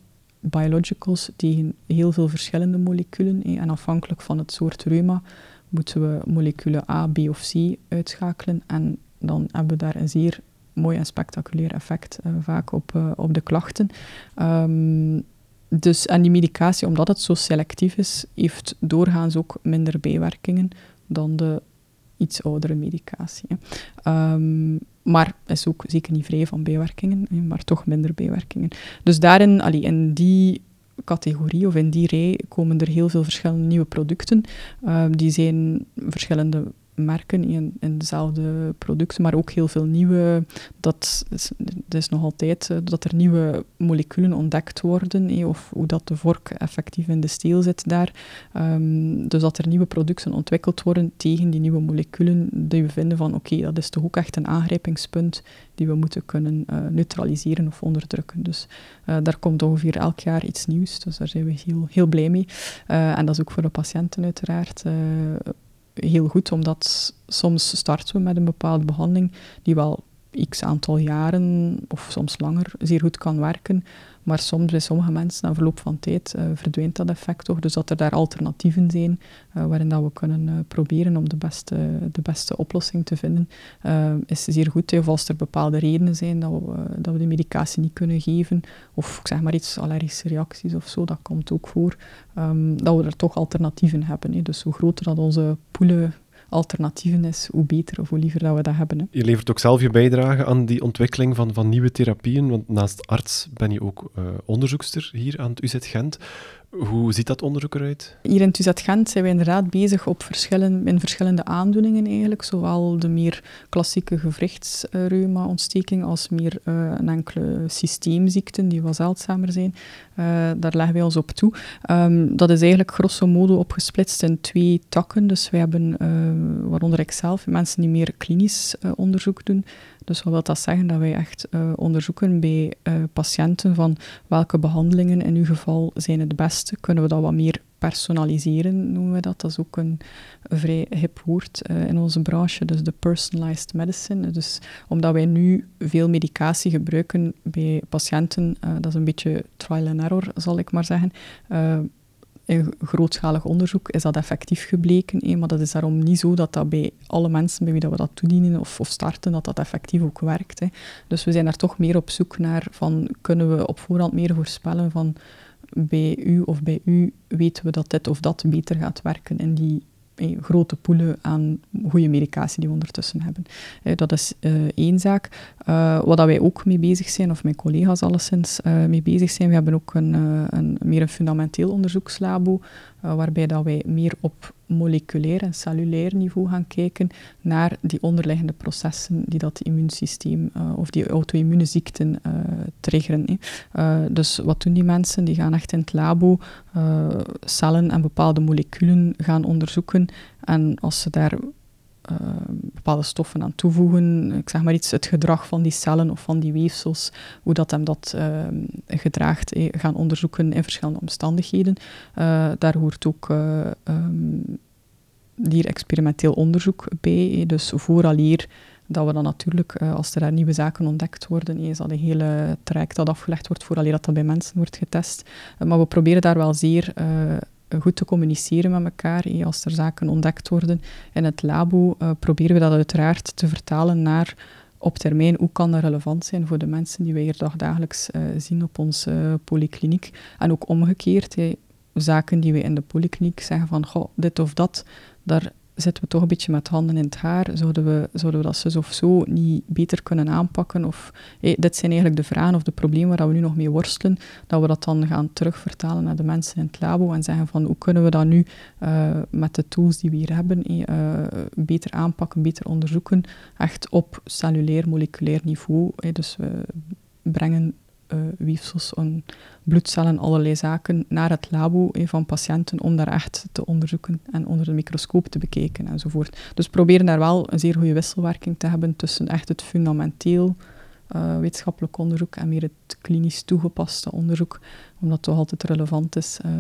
B: biologicals tegen heel veel verschillende moleculen. En afhankelijk van het soort reuma moeten we moleculen A, B of C uitschakelen. En dan hebben we daar een zeer mooi en spectaculair effect uh, vaak op, uh, op de klachten. Um, dus, en die medicatie, omdat het zo selectief is, heeft doorgaans ook minder bijwerkingen dan de iets oudere medicatie. Um, maar is ook zeker niet vrij van bijwerkingen, maar toch minder bijwerkingen. Dus daarin, allee, in die categorie of in die rij komen er heel veel verschillende nieuwe producten. Uh, die zijn verschillende merken in, in dezelfde producten, maar ook heel veel nieuwe. Dat is, dat is nog altijd uh, dat er nieuwe moleculen ontdekt worden, eh, of hoe dat de vork effectief in de steel zit daar. Um, dus dat er nieuwe producten ontwikkeld worden tegen die nieuwe moleculen, die we vinden van oké, dat is toch ook echt een aangrijpingspunt die we moeten kunnen uh, neutraliseren of onderdrukken. Dus daar komt ongeveer elk jaar iets nieuws, dus daar zijn we heel, heel blij mee. en dat is ook voor de patiënten uiteraard heel goed, omdat soms starten we met een bepaalde behandeling die wel x aantal jaren of soms langer zeer goed kan werken. Maar soms bij sommige mensen na verloop van tijd uh, verdwijnt dat effect toch. Dus dat er daar alternatieven zijn uh, waarin dat we kunnen uh, proberen om de beste, de beste oplossing te vinden, is zeer goed. Of als er bepaalde redenen zijn dat we, dat we de medicatie niet kunnen geven, of zeg maar iets, allergische reacties of zo, dat komt ook voor, um, dat we er toch alternatieven hebben. Dus hoe groter dat onze poelen alternatieven is, hoe beter of hoe liever dat we dat hebben. Hè.
A: Je levert ook zelf je bijdrage aan die ontwikkeling van, van nieuwe therapieën, want naast arts ben je ook uh, onderzoekster hier aan het UZ Gent. Hoe ziet dat onderzoek eruit?
B: Hier in UZ Gent zijn we inderdaad bezig op verschillen, in verschillende aandoeningen eigenlijk. Zowel de meer klassieke gewrichtsreuma-ontsteking als meer uh, een enkele systeemziekten die wat zeldzamer zijn. Uh, daar leggen wij ons op toe. Um, dat is eigenlijk grosso modo opgesplitst in twee takken. Dus we hebben, uh, waaronder ik zelf, mensen die meer klinisch onderzoek doen. Dus wat wil dat zeggen? Dat wij echt uh, onderzoeken bij uh, patiënten van welke behandelingen in uw geval zijn het beste. Kunnen we dat wat meer personaliseren, noemen we dat. Dat is ook een, vrij hip woord uh, in onze branche, dus de personalized medicine. Dus omdat wij nu veel medicatie gebruiken bij patiënten, dat is een beetje trial and error, zal ik maar zeggen in grootschalig onderzoek is dat effectief gebleken. maar dat is daarom niet zo dat dat bij alle mensen bij wie dat we dat toedienen of, of starten, dat dat effectief ook werkt. Dus we zijn daar toch meer op zoek naar van, kunnen we op voorhand meer voorspellen van bij u of bij u weten we dat dit of dat beter gaat werken in die grote poelen aan goede medicatie die we ondertussen hebben. Eh, dat is uh, één zaak. Wat dat wij ook mee bezig zijn, of mijn collega's alleszins mee bezig zijn, we hebben ook een, een meer een fundamenteel onderzoekslabo, waarbij dat wij meer op moleculair en cellulair niveau gaan kijken naar die onderliggende processen die dat immuunsysteem uh, of die auto-immune ziekten uh, triggeren. Dus wat doen die mensen? Die gaan echt in het labo cellen en bepaalde moleculen gaan onderzoeken en als ze daar bepaalde stoffen aan toevoegen. Ik zeg maar iets, het gedrag van die cellen of van die weefsels, hoe dat hem dat uh, gedraagt, eh, gaan onderzoeken in verschillende omstandigheden. Daar hoort ook um, hier experimenteel onderzoek bij. Eh, dus vooraleer dat we dan natuurlijk, als er daar nieuwe zaken ontdekt worden, is dat een hele traject dat afgelegd wordt vooraleer dat dat bij mensen wordt getest. maar we proberen daar wel zeer goed te communiceren met elkaar. Als er zaken ontdekt worden in het labo, uh, proberen we dat uiteraard te vertalen naar op termijn hoe kan dat relevant zijn voor de mensen die wij hier dagelijks uh, zien op onze polykliniek. En ook omgekeerd, zaken die we in de polykliniek zeggen van goh, dit of dat, daar zitten we toch een beetje met handen in het haar. Zouden we, zouden we dat zo of zo niet beter kunnen aanpakken? Of, dit zijn eigenlijk de vragen of de problemen waar we nu nog mee worstelen, dat we dat dan gaan terugvertalen naar de mensen in het labo en zeggen van hoe kunnen we dat nu uh, met de tools die we hier hebben uh, beter aanpakken, beter onderzoeken, echt op cellulair, moleculair niveau. dus we brengen weefsels en bloedcellen, allerlei zaken, naar het labo van patiënten om daar echt te onderzoeken en onder de microscoop te bekijken enzovoort. Dus proberen daar wel een zeer goede wisselwerking te hebben tussen echt het fundamenteel uh, wetenschappelijk onderzoek en meer het klinisch toegepaste onderzoek, omdat het toch altijd relevant is. Uh,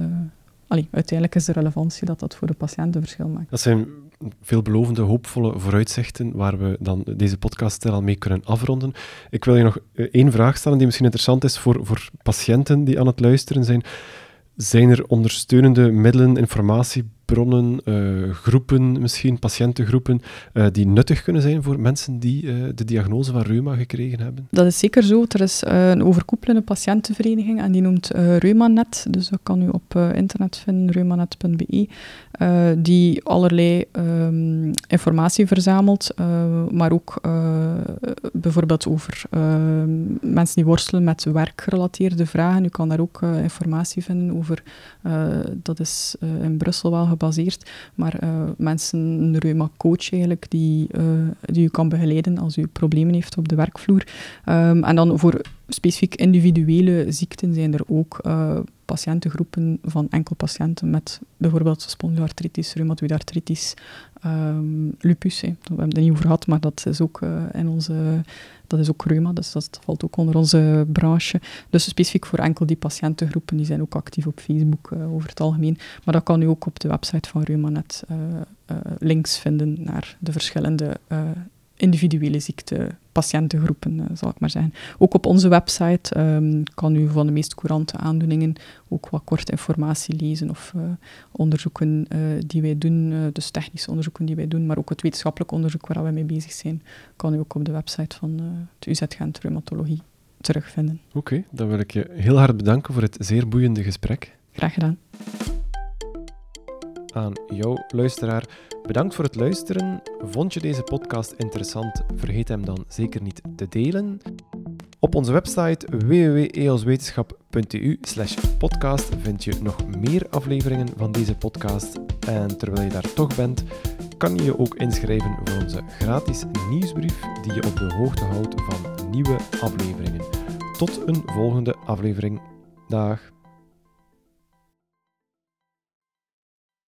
B: uiteindelijk is de relevantie dat dat voor de patiënt een verschil maakt.
A: Dat zijn veelbelovende, hoopvolle vooruitzichten waar we dan deze podcast al mee kunnen afronden. Ik wil je nog eh, één vraag stellen die misschien interessant is voor, voor patiënten die aan het luisteren zijn. Zijn er ondersteunende middelen, informatiebronnen, uh, groepen, misschien patiëntengroepen, uh, die nuttig kunnen zijn voor mensen die uh, de diagnose van reuma gekregen hebben?
B: Dat is zeker zo. Er is een overkoepelende patiëntenvereniging en die noemt ReumaNet. Dus dat kan u op internet vinden, reumanet.be. die allerlei um, informatie verzamelt, maar ook bijvoorbeeld over mensen die worstelen met werkgerelateerde vragen. U kan daar ook informatie vinden over, dat is in Brussel wel gebaseerd, maar uh, mensen, een reuma-coach eigenlijk, die, die u kan begeleiden als u problemen heeft op de werkvloer. Um, en dan voor specifiek individuele ziekten zijn er ook patiëntengroepen van enkel patiënten met bijvoorbeeld spondyloartritis, reumatoïde artritis, um, lupus. We hebben het er niet over gehad, maar dat is ook in onze dat is ook reuma, dus dat valt ook onder onze branche. Dus specifiek voor enkel die patiëntengroepen, die zijn ook actief op Facebook uh, over het algemeen. Maar dat kan u ook op de website van ReumaNet uh, uh, links vinden naar de verschillende individuele ziektepatiëntengroepen, uh, zal ik maar zeggen. Ook op onze website um, kan u van de meest courante aandoeningen ook wat korte informatie lezen of uh, onderzoeken uh, die wij doen, dus technische onderzoeken die wij doen, maar ook het wetenschappelijk onderzoek waar we mee bezig zijn, kan u ook op de website van het UZ Gent Rheumatologie terugvinden.
A: Oké, dan wil ik je heel hard bedanken voor het zeer boeiende gesprek.
B: Graag gedaan.
A: Aan jou, luisteraar, bedankt voor het luisteren. Vond je deze podcast interessant? Vergeet hem dan zeker niet te delen. Op onze website www.eoswetenschap.eu podcast vind je nog meer afleveringen van deze podcast. En terwijl je daar toch bent, kan je je ook inschrijven voor onze gratis nieuwsbrief die je op de hoogte houdt van nieuwe afleveringen. Tot een volgende aflevering. Dag.